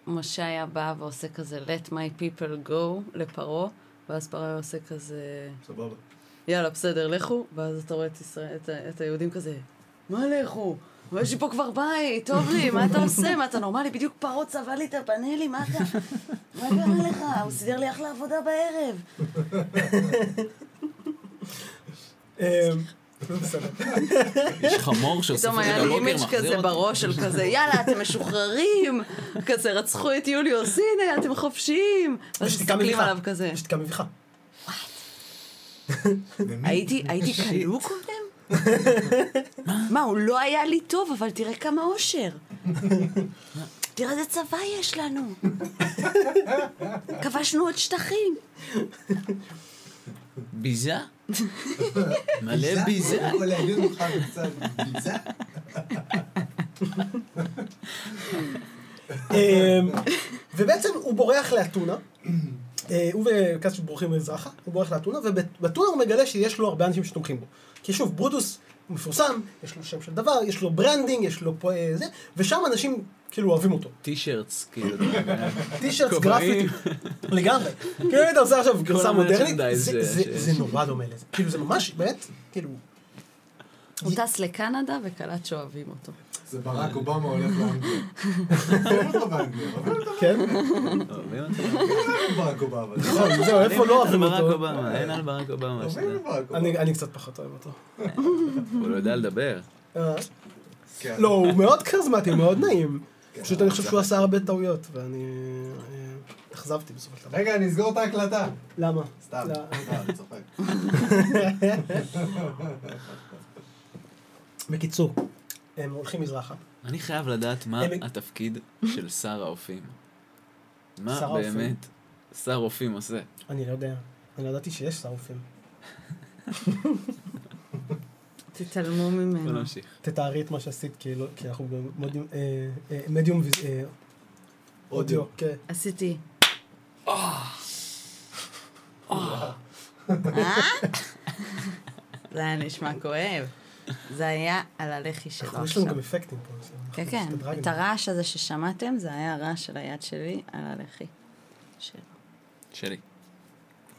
משה היה בא ועושה כזה let my people go לפרעה, ואז פרעה עושה כזה, סבבה. יאללה, בסדר, לכו, ואז אתה רואה את, ישראל, את, את היהודים כזה, מה לכו? יש לי פה כבר בית, טוב לי, מה אתה עושה? מה אתה נורמלי? בדיוק פרעה צבע לי את הפאנלים, מה אתה? מה קרה לך? הוא סידר לי אחלה עבודה בערב. יש חמור שעושה פתאום את היה זה לי בבוקר, אימג' מחזיר כזה אותי. בראש של כזה, יאללה, אתם משוחררים, כזה, רצחו את יוליוס, הנה, אתם חופשיים. ואז מסתכלים. עליו כזה. שתיקה מביכה. הייתי, הייתי כלוא קודם? מה, הוא לא היה לי טוב, אבל תראה כמה אושר. תראה איזה צבא יש לנו. כבשנו עוד שטחים. ביזה? מלא ביזה? יכול להגיד אותך קצת ביזה? אה, ובעצם הוא בורח לאתונה. אה, הוא וקסיוס בורחים מזרחה, הוא בורח לאתונה, ובאתונה הוא מגלה שיש לו הרבה אנשים שתומכים בו. כי שוב, ברוטוס מפורסם, יש לו שם של דבר, יש לו branding, יש לו פה אה, זה, ושם אנשים כאילו אוהבים אותו. טי-שירטס, כאילו. טישרטס. גרפיטי, לגמרי. כאילו אם אתה עושה עכשיו גרסה מודרנית, זה- נורא דומה לזה. כאילו זה ממש, באמת, כאילו, הוא טס לקנדה וקלט שאוהבים אותו. זה ברק אובמה הולך לאנגליה. אוהבים אותו באנגליה, אוהבים אותו כן? אוהבים אותו? ברק אובמה. נכון, זהו, איפה לא אוהבים אותו? אין על ברק אובמה. אני אני קצת פחות אוהב אותו. הוא לא יודע לדבר. אה, כן. לא, הוא מאוד כריזמטי, הוא מאוד נעים. כן, פשוט אני חושב שהוא עשה הרבה טעויות, ואני אה, אכזבתי בסופו של דבר. רגע, אני אסגור את ההקלטה. למה? סתם, לא. לא, אני צוחק. בקיצור. הם הולכים מזרחה. אני חייב לדעת מה התפקיד של שר האופים. מה שר? באמת שר אופים עושה? אני לא יודע. אני לא ידעתי שיש שרופים. תתעלמו ממנו. תתארי את מה שעשית, כי לא- כי אנחנו במדיום, אה, אה, מדיום ויז- אה, אודיו. כן. עשיתי. זה היה נשמע כואב. זה היה על הלחי שלו אנחנו- יש לנו עכשיו. גם אפקטים פה. כן, כן. את הרעש הזה ששמעתם, זה היה הרעש של היד שלי על הלחי שלו. שלי.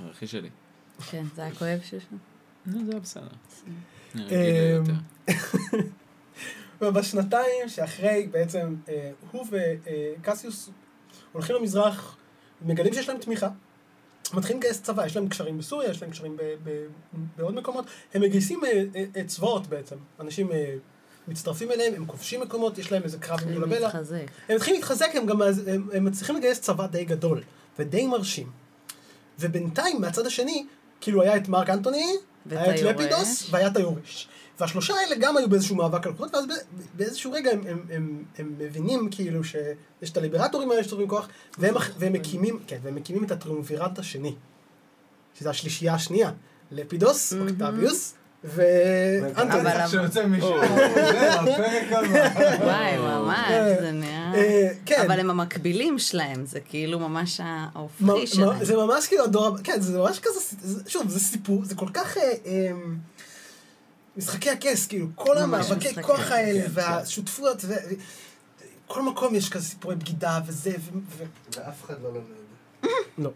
הערכי שלי. כן, זה היה כואב שלו. נו, זה היה בסדר. אמ. ובשנתיים שאחרי בעצם אה, הוא וקסיוס הולכים למזרח, מגלים שיש להם תמיכה. מתחילים לגייס צבא, יש להם קשרים בסוריה, יש להם קשרים ב- ב- בעוד מקומות. הם מגייסים אה, אה, צבאות בעצם. אנשים מצטרפים אליהם, הם כובשים מקומות, יש להם איזה קרב עם דולבלה. להתחזק. הם מתחילים להתחזק, הם גם הם, הם מצליחים לגייס צבא די גדול ודי מרשים. ובינתיים, מהצד השני, כאילו היה את מרק אנטוני, היה את. לפידוס והיה את היורש. והשלושה האלה גם היו באיזשהו מאבק על כוחות, ואז באיזשהו רגע הם, הם, הם, הם מבינים כאילו שיש את הליברטורים האלה שצריכים כוח, והם, והם מקימים, כן, והם מקימים את הטריומווירט השני, שזה השלישייה השנייה, לפידוס. אוקטביוס, אבל- ואנטוני. אבל- שיוצא מישהו, זה הפרק הבא. וואי, ממש, זה נראה... אה, כן. אבל הם המקבילים שלהם, זה כאילו ממש ההופכי מ- שלהם. זה ממש כאילו הדור הבא, כן, זה ממש כזה, זה- שוב, זה סיפור, זה כל כך... אה, אה, משחקי הכס, כאילו, כל המאבקי כוח האלה, כן. והשותפויות, ו... כל מקום יש כזה סיפורי בגידה וזה. ואף אחד לא לומד. לא.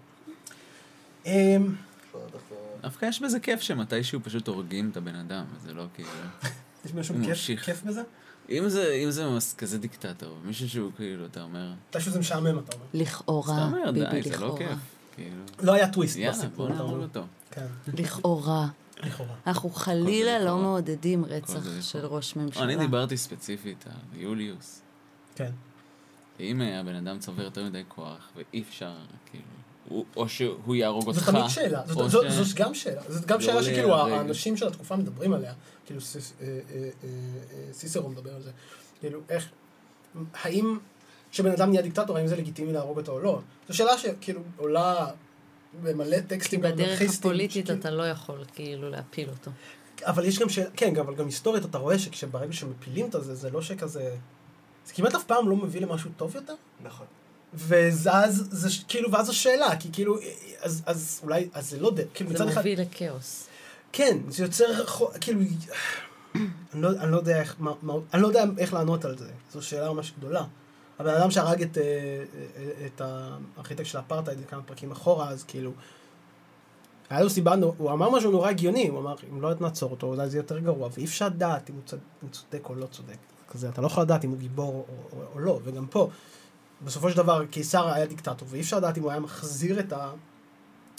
דווקא יש בזה כיף שמתישהו פשוט הורגים את הבן אדם, זה לא כאילו... יש משהו כיף. כיף בזה? אם זה, אם זה מס- כזה דיקטטור, מישהו שהוא כאילו, אתה אומר, מתישהו זה משעמם, אתה אומר. לכאורה, ביבי די, זה לא לכאורה. כיף. כאילו, לא היה טוויסט יאללה, בסיפור, בוא אתה נהרוג. אותו. כן, לכאורה. לכאורה. אנחנו חלילה לכאורה. לא מעודדים רצח של לכאורה. ראש ממשלה. אני דיברתי ספציפית על יוליוס. כן. אם אה, הבן אדם צובר יותר מדי כוח, ואי אפשר, כאילו, או שהוא יהרוג אותך, זו תמיד שאלה, זאת- זאת זאת גם שאלה, זאת גם לא שאלה שכאילו להיהרג. האנשים של התקופה מדברים עליה, כאילו סיס- אה, אה, אה, סיסרו מדבר על זה, כאילו איך, האם כשבן אדם נהיה דיקטטור, האם זה לגיטימי להרוג אותו או לא? זו שאלה שכאילו עולה במלא כי טקסטים בדרך הפוליטית שכאילו- אתה לא יכול כאילו להפיל אותו. אבל יש גם שאלה, כן, אבל גם היסטורית אתה רואה שכשברגע שמפילים את זה, זה לא שכזה, זה כמעט אף פעם לא מביא למשהו טוב יותר. נכון. ואז זה כאילו, ואז השאלה, כי כאילו, אז, אז אולי, אז זה לא ד... כאילו זה מצד אחד, מוביל לכאוס. כן, זה יוצר, כאילו, אני לא, אני לא יודע איך, מה, מה, אני לא יודע איך לענות על זה, זו שאלה ממש גדולה. הבן אדם שהרג את, אה, אה, את הארכיטקט של האפרטהייד כמה פרקים אחורה, אז כאילו, היה לו סיבה, הוא אמר משהו נורא הגיוני, הוא אמר, אם לא נעצור אותו, אולי זה יותר גרוע, ואי אפשר לדעת אם הוא צודק או לא צודק. כזה, אתה לא יכול לדעת אם הוא גיבור או, או, או לא, וגם פה, בסופו של דבר, קיסר היה דיקטטור, ואי אפשר לדעת אם הוא היה מחזיר את ה...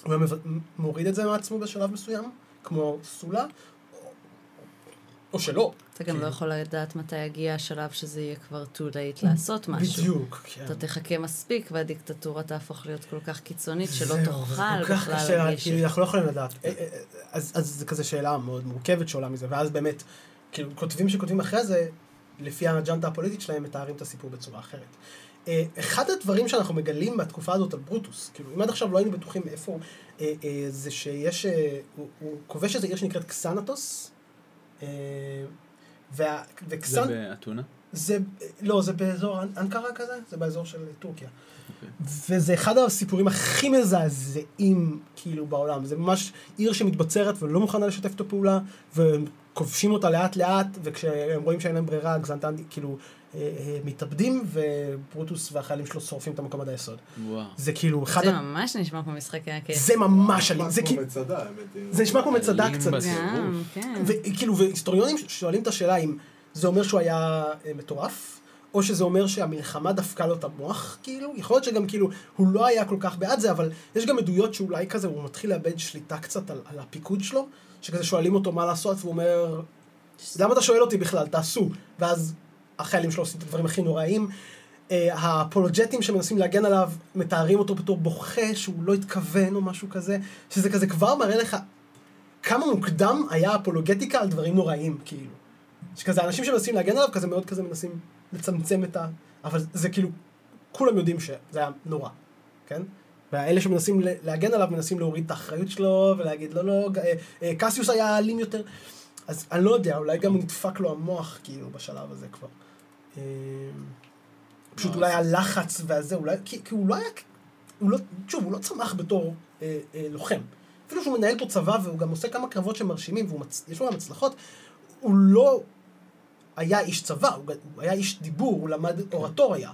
הוא היה מב- מוריד את זה מעצמו בשלב מסוים, כמו סולה, או- או שלא. אתה גם כן. לא יכול לדעת מתי יגיע השלב שזה יהיה כבר too late לעשות משהו. בדיוק, כן. אתה תחכה מספיק והדיקטטורה תהפוך להיות כל כך קיצונית שלא תוכל זה כל כך בכלל קשה, לגשת. כאילו, אנחנו לא יכולים לדעת. אה, אה, אה, אז אז זה כזה שאלה מאוד מורכבת שעולה מזה, ואז באמת, כאילו, כותבים שכותבים אחרי זה, לפי האג'נדה הפוליטית שלהם, מתארים את הסיפור בצורה אחרת. אה, אחד הדברים שאנחנו מגלים בתקופה הזאת על ברוטוס, כאילו, אם עד עכשיו לא היינו בטוחים איפה הוא, אה, אה, זה שיש, אה, הוא- הוא כובש איזו עיר שנקראת קסנטוס, וה- זה וקסנ... באתונה? זה, לא, זה באזור אנ- אנקרה כזה, זה באזור של טורקיה. אוקיי. וזה אחד הסיפורים הכי מזעזעים, כאילו, בעולם. זה ממש עיר שמתבצרת ולא מוכנה לשתף איתו פעולה, וכובשים אותה לאט לאט, וכשהם רואים שאין להם ברירה, גזנטן, כאילו, מתאבדים, וברוטוס והחיילים שלו שורפים את המקום עד היסוד. וואו. זה כאילו, אחד זה. ממש נשמע כמו משחקי הכיף. זה ממש אלים, זה כמו כאילו, מצדה, האמת. זה נשמע כמו מצדה קצת. גם, כן. וכאילו, והיסטוריונים שואלים את השאלה אם זה אומר שהוא היה אה, מטורף, או שזה אומר שהמלחמה דפקה לו את המוח, כאילו, יכול להיות שגם כאילו, הוא לא היה כל כך בעד זה, אבל יש גם עדויות שאולי כזה, הוא מתחיל לאבד שליטה קצת על, על הפיקוד שלו, שכזה שואלים אותו מה לעשות, והוא אומר, למה אתה שואל אותי בכלל, תעשו, ואז החיילים שלו עושים את הדברים הכי נוראים. אה, האפולוג'טים שמנסים להגן עליו, מתארים אותו בתור בוכה, שהוא לא התכוון או משהו כזה, שזה כזה כבר מראה לך כמה מוקדם היה אפולוגטיקה על דברים נוראים, כאילו. שכזה אנשים שמנסים להגן עליו, כזה מאוד כזה מנסים לצמצם את ה... אבל זה כאילו, כולם יודעים שזה היה נורא, כן? והאלה שמנסים להגן עליו מנסים להוריד את האחריות שלו ולהגיד לא לא, אה, אה, קסיוס היה אלים יותר. אז אני לא יודע, אולי גם נדפק לו המוח כאילו בשלב הזה כבר. אה, פשוט אולי הלחץ והזה, אולי, כי, כי הוא לא היה, הוא לא, שוב, הוא לא צמח בתור אה, אה, לוחם. אפילו שהוא מנהל פה צבא והוא גם עושה כמה קרבות שמרשימים ויש לו גם הצלחות, הוא לא היה איש צבא, הוא, היה איש דיבור, הוא למד אורטוריה.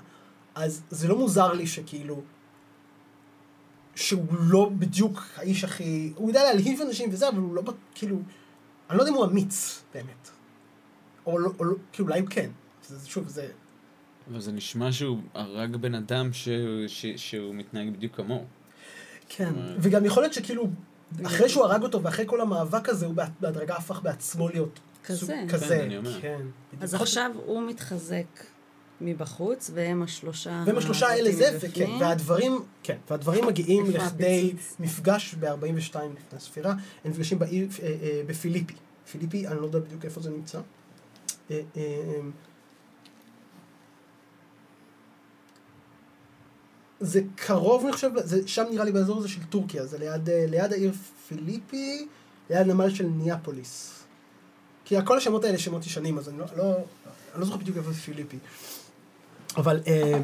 אז זה לא מוזר לי שכאילו, שהוא לא בדיוק האיש הכי, הוא יודע להלהיב אנשים וזה, אבל הוא לא, כאילו, אני לא יודע אם הוא אמיץ, באמת. או לא, או לא כאילו אולי הוא כן. זה, שוב, זה... אבל זה נשמע שהוא הרג בן אדם ש... ש... שהוא מתנהג בדיוק כמוהו. כן, אומרת- וגם יכול להיות שכאילו, אחרי שהוא הרג אותו ואחרי כל המאבק הזה, הוא בהד- בהדרגה הפך בעצמו להיות כזה. סוג כן, כזה, אני אומר. כן. אז. עכשיו הוא מתחזק מבחוץ, והם השלושה... והם השלושה האלה זה, וכן. והדברים, כן, והדברים מגיעים לכדי? מפגש ב-42 לפני הספירה, הם נפגשים בעיר, אה, אה, בפיליפי. פיליפי, אני לא יודע בדיוק איפה זה נמצא. אה, זה קרוב, אני חושב, זה, שם נראה לי באזור הזה של טורקיה, זה ליד, ליד העיר פיליפי, ליד נמל של ניאפוליס. כי כל השמות האלה שמות ישנים, אז אני לא, לא, אני לא זוכר בדיוק איפה זה פיליפי. אבל אה,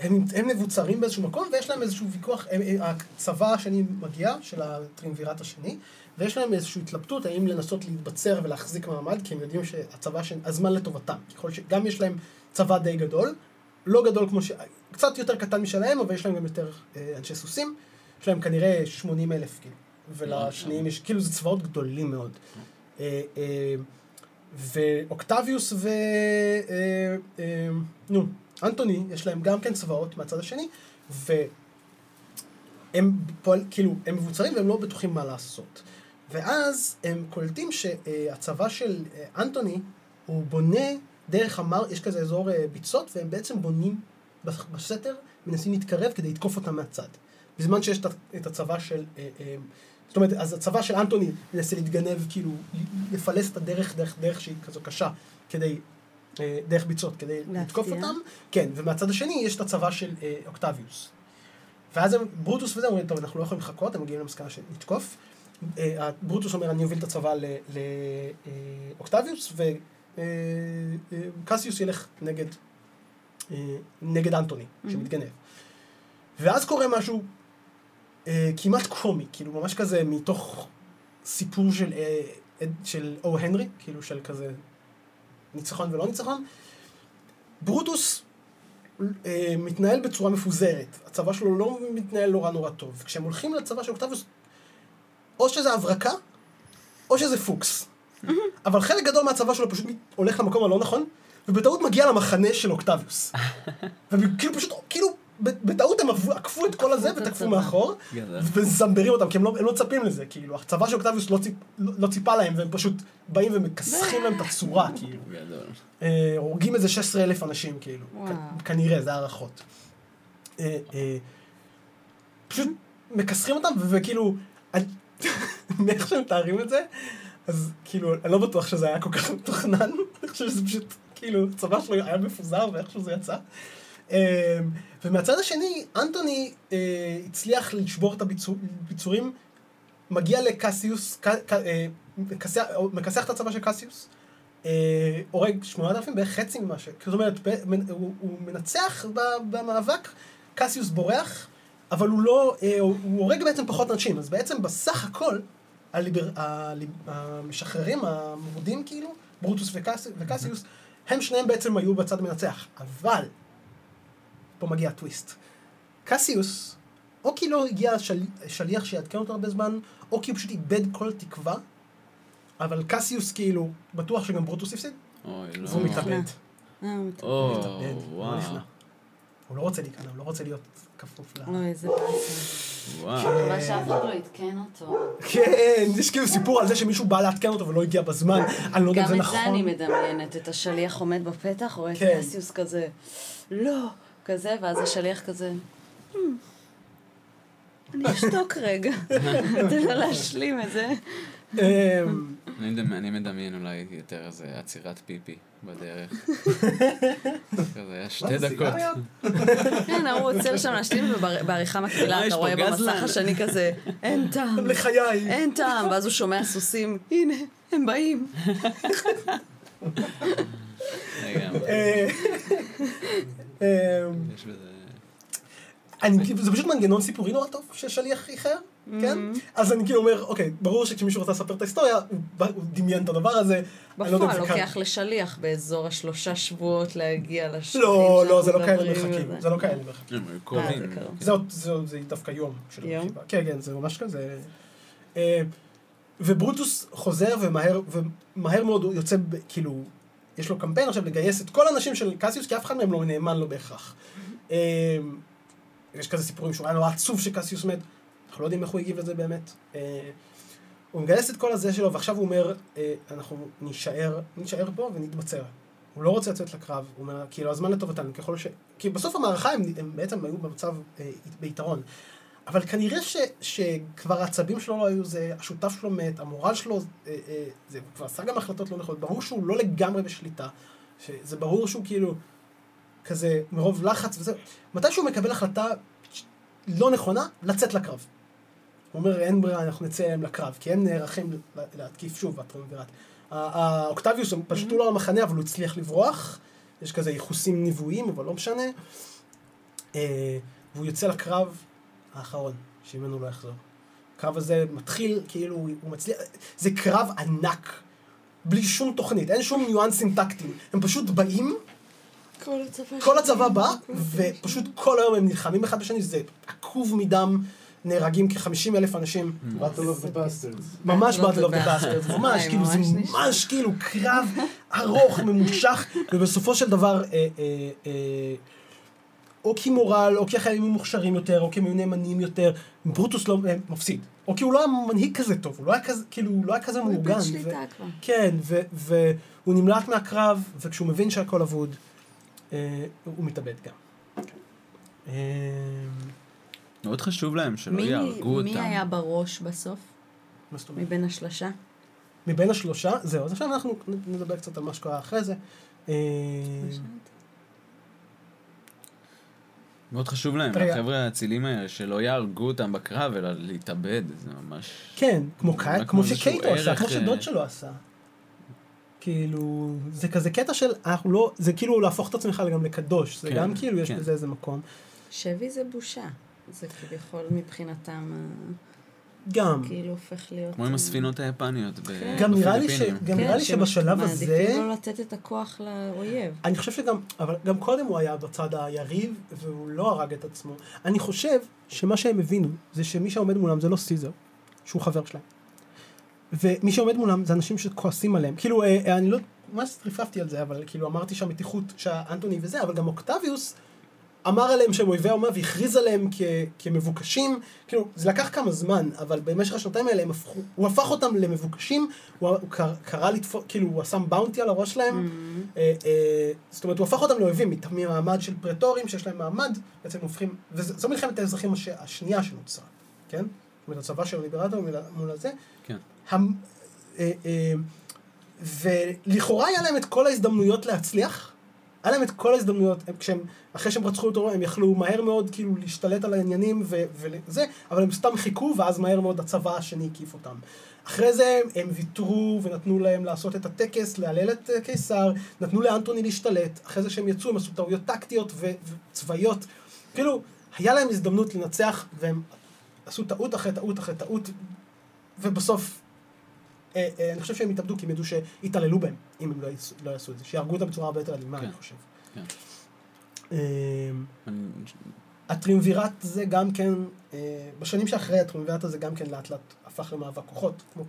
הם, הם מבוצרים באיזשהו מקום, ויש להם איזשהו ויכוח, הם, הם, הצבא השני מגיע, של הטרימווירט השני, ויש להם איזושהי התלבטות האם לנסות להתבצר ולהחזיק מעמד, כי הם יודעים שהצבא, ש... הזמן לטובתם. ככל שגם יש להם צבא די גדול, לא גדול כמו ש... קצת יותר קטן משלהם, אבל יש להם גם יותר אה, אנשי סוסים. יש להם כנראה 80 אלף, כאילו. ולשניים יש, כאילו זה צבאות גדולים מאוד. ואוקטביוס ו... אה, אה, נו, אנטוני, יש להם גם כן צבאות מהצד השני, והם פועל, כאילו, הם מבוצרים והם לא בטוחים מה לעשות. ואז הם קולטים שהצבא של אה, אנטוני, הוא בונה דרך המר, יש כזה אזור ביצות, והם בעצם בונים בס- בסתר, מנסים להתקרב כדי לתקוף אותם מהצד. בזמן שיש את הצבא של... אה, אה, זאת אומרת, אז הצבא של אנטוני מנסה להתגנב, כאילו, לפלס את הדרך, דרך, דרך שהיא כזו קשה, כדי, אה, דרך ביצות, כדי להפתיע. לתקוף אותם. כן, ומהצד השני יש את הצבא של אה, אוקטביוס. ואז הם, ברוטוס וזה אומרים, טוב, אנחנו לא יכולים לחכות, הם מגיעים למסקנה שנתקוף. אה, ברוטוס אומר, אני אוביל את הצבא לאוקטביוס, וקסיוס ילך נגד, אה, נגד אנטוני, שמתגנב. ואז קורה משהו אה, כמעט קומי, כאילו ממש כזה מתוך סיפור של, אה, של או הנרי, כאילו של כזה ניצחון ולא ניצחון. ברוטוס אה, מתנהל בצורה מפוזרת, הצבא שלו לא מתנהל נורא נורא טוב. כשהם הולכים לצבא של אוקטביוס, או שזה הברקה, או שזה פוקס. אבל חלק גדול מהצבא שלו פשוט הולך למקום הלא נכון, ובטעות מגיע למחנה של אוקטביוס. וכאילו פשוט, כאילו, בטעות הם עקפו- את כל הזה ותקפו. מאחור, גדול. ומזמברים אותם, כי הם לא, הם לא מצפים לזה, כאילו, הצבא של אוקטביוס לא, לא, לא ציפה להם, והם פשוט באים ומכסחים להם את הצורה, כאילו. אה, הורגים איזה 16 אלף אנשים, כאילו. כנראה, זה הערכות. אה, אה, פשוט מכסחים אותם, וכאילו, אני- מאיך שהם מתארים את זה, אז כאילו, אני לא בטוח שזה היה כל כך מתוכנן, אני חושב שזה פשוט, כאילו, הצבא שלו היה מפוזר ואיכשהו זה יצא. אה, ומהצד השני, אנטוני אה, הצליח לשבור את הביצורים, מגיע לקסיוס, אה, מכסח את הצבא של קסיוס, אה, הורג 8,000, בערך חצי ממה ש... זאת אומרת, הוא, מנצח במאבק, קסיוס בורח, אבל הוא לא... הוא הורג בעצם פחות אנשים, אז בעצם בסך הכל, הליבר, הליב, המשחררים, המורדים כאילו, ברוטוס וקס, וקסיוס, הם שניהם בעצם היו בצד המנצח. אבל, פה מגיע הטוויסט. קסיוס, או כי לא הגיע של, שליח שיעדכן אותו הרבה זמן, או כי הוא פשוט איבד כל תקווה, אבל קסיוס כאילו, בטוח שגם ברוטוס הפסיד, לא. והוא מתאבד. אה, הוא מתאבד. הוא לא וואו. נכנע. הוא לא רוצה להיכנע, הוא לא רוצה להיות כפוף ל... אוי, איזה באסה. וואו. שאף אחד לא עדכן אותו. כן, יש כאילו סיפור על זה שמישהו בא לעדכן אותו ולא הגיע בזמן, אני לא יודע אם גם זה את נכון. זה אני מדמיינת, את השליח עומד בפתח, רואה את כן. קסיוס כזה, לא, כזה, ואז השליח כזה, "Hmm, אני אשתוק רגע, תן לו להשלים את זה. אמ, אני מדמ- אני מדמיין אולי יותר איזה עצירת פיפי בדרך. כזה היה שתי דקות. כן, הוא עוצר שם להשלים, ובעריכה מקבילה אה, אתה רואה. במסך השני כזה, אין טעם, לחיי. אין טעם, ואז הוא שומע סוסים, הנה, הם באים. אה, אמ, יש בזה... אני, כאילו, זה פשוט מנגנון סיפורי נורא טוב של שליח איחר, כן? Mm-hmm. אז אני כאילו אומר, אוקיי, ברור שכשמישהו רצה לספר את ההיסטוריה, הוא דמיין את הדבר הזה. לא בפועל זה. לוקח לשליח באזור השלושה שבועות להגיע לשטחים לא, לא, זה לא כאלה מרחקים. זה לא כאלה מרחקים. הם היו קרובים. זה קרוב. זה זה זה דווקא יום יום? כן, כן, זה ממש כזה. אה, וברוטוס חוזר ומהר, מאוד הוא יוצא, כאילו, יש לו קמפיין עכשיו לגייס את כל האנשים של קסיוס, כי אף אחד מהם לא נאמן לו בהכרח. אה, יש כזה סיפורים שהוא היה נורא עצוב שקסיוס מת, אנחנו לא יודעים איך הוא הגיב לזה באמת. אה, הוא מגייס את כל הזה שלו, ועכשיו הוא אומר, אה, אנחנו נישאר, נישאר פה ונתבצר. הוא לא רוצה לצאת לקרב, הוא אומר, כאילו, הזמן לטובתנו, ככל ש... כי בסוף המערכה הם, הם בעצם היו במצב אה, ביתרון. אבל כנראה ש, שכבר העצבים שלו לא היו זה, השותף שלו מת, המורל שלו, אה, אה, זה, כבר עשה גם החלטות לא נכונות, ברור שהוא לא לגמרי בשליטה. שזה ברור שהוא כאילו, כזה, מרוב לחץ וזה, מתי שהוא מקבל החלטה לא נכונה, לצאת לקרב. הוא אומר, אין ברירה, אנחנו נצא אליהם לקרב, כי הם נערכים לה- להתקיף שוב, הטרומווירט. האוקטביוס, הם פשטו לו על המחנה, אבל הוא הצליח לברוח. יש כזה ייחוסים נבואיים, אבל לא משנה. אה, והוא יוצא לקרב האחרון, שממנו לא יחזור. הקרב הזה מתחיל, כאילו, הוא מצליח... זה קרב ענק, בלי שום תוכנית, אין שום ניואנסים טקטיים. הם פשוט באים, כל הצבא כל הצבא בא, ופשוט כל היום הם נלחמים אחד בשני, זה עקוב מדם, נהרגים כ-50 אלף אנשים. Battle of the Bastards. ממש Battle of באטל the אוף דה Bastards. ממש, כאילו זה. ממש כאילו קרב ארוך, ממושך, ובסופו של דבר, אה, אה, אה, או כי מורל, או כי החיילים היו מוכשרים יותר, או כי הם היו נאמנים יותר, ברוטוס לא אה, מפסיד. או כי הוא לא היה מנהיג כזה טוב, הוא לא היה כזה, כאילו, הוא לא היה כזה הוא מאורגן. איבד ו- שליטה כבר. כן, ו- והוא נמלט מהקרב, וכשהוא מבין שהכל אבוד, אה, הוא מתאבד גם. אה, מאוד חשוב להם שלא מי- יהרגו אותם. מי היה בראש בסוף, מה זאת אומרת? מבין השלושה? מבין השלושה, זהו, אז עכשיו אנחנו נדבר קצת על מה שקרה אחרי זה. אה, מאוד חשוב להם. החבר'ה האצילים האלה, שלא יהרגו אותם בקרב, אלא להתאבד, זה ממש... כן, כמו, נראה כמו כמו שקייטו עשה, כמו אה, שדוד שלו עשה. כאילו, זה כזה קטע של, אנחנו לא, זה כאילו להפוך את עצמך גם לקדוש, זה כן, גם כאילו, יש כן. בזה איזה מקום. שבי זה בושה. זה כביכול מבחינתם, אה, גם, כאילו הופך להיות... כמו עם אה, הספינות היפניות כן. גם נראה לי ש- בפיליפינים. גם נראה לי שהם שבשלב הזה, מעדיפים לא לתת את הכוח לאויב. אני חושב שגם, אבל גם קודם הוא היה בצד היריב, והוא לא הרג את עצמו. אני חושב שמה שהם הבינו, זה שמי שעומד מולם זה לא סיזר, שהוא חבר שלהם. ומי שעומד מולם זה אנשים שכועסים עליהם. כאילו, אה, אה, אני לא, ממש רפרפתי על זה, אבל כאילו אמרתי שהמתיחות שהאנטוני וזה, אבל גם אוקטביוס אמר עליהם שהם אויבי האומה והכריז עליהם כ, כמבוקשים. כאילו, זה לקח כמה זמן, אבל במשך השנתיים האלה הם הפכו, הוא הפך אותם למבוקשים, הוא, הוא קרא, קרא לתפוס, כאילו, הוא שם באונטי על הראש שלהם. אה, אה, זאת אומרת, הוא הפך אותם לאויבים ממעמד של פרטורים שיש להם מעמד, בעצם הופכים, וזו מלחמת האזרחים הש, השנייה שנוצרה, כן? זאת אומרת, הצבא של הליברטור מול, מול הזה. כן. המ, אה, אה, ולכאורה היה להם את כל ההזדמנויות להצליח, היה להם את כל ההזדמנויות, הם, כשהם, אחרי שהם רצחו אותו, הם יכלו מהר מאוד כאילו להשתלט על העניינים ו- וזה, אבל הם סתם חיכו, ואז מהר מאוד הצבא השני הקיף אותם. אחרי זה הם ויתרו ונתנו להם לעשות את הטקס, להלל את אה, קיסר, נתנו לאנטוני להשתלט, אחרי זה שהם יצאו הם עשו טעויות טקטיות ו- וצבאיות. כאילו, היה להם הזדמנות לנצח, והם עשו טעות אחרי טעות אחרי טעות, ובסוף, אה, אה, אני חושב שהם התאבדו כי הם ידעו שהתעללו בהם, אם הם לא, יעשו, לא יעשו את זה, שיהרגו אותם בצורה הרבה יותר אלימה, כן, אני חושב. כן. אה, אני- הטריומווירט זה גם כן, אה, בשנים שאחרי הטריומווירט הזה גם כן לאט לאט הפך למאבק כוחות, כמו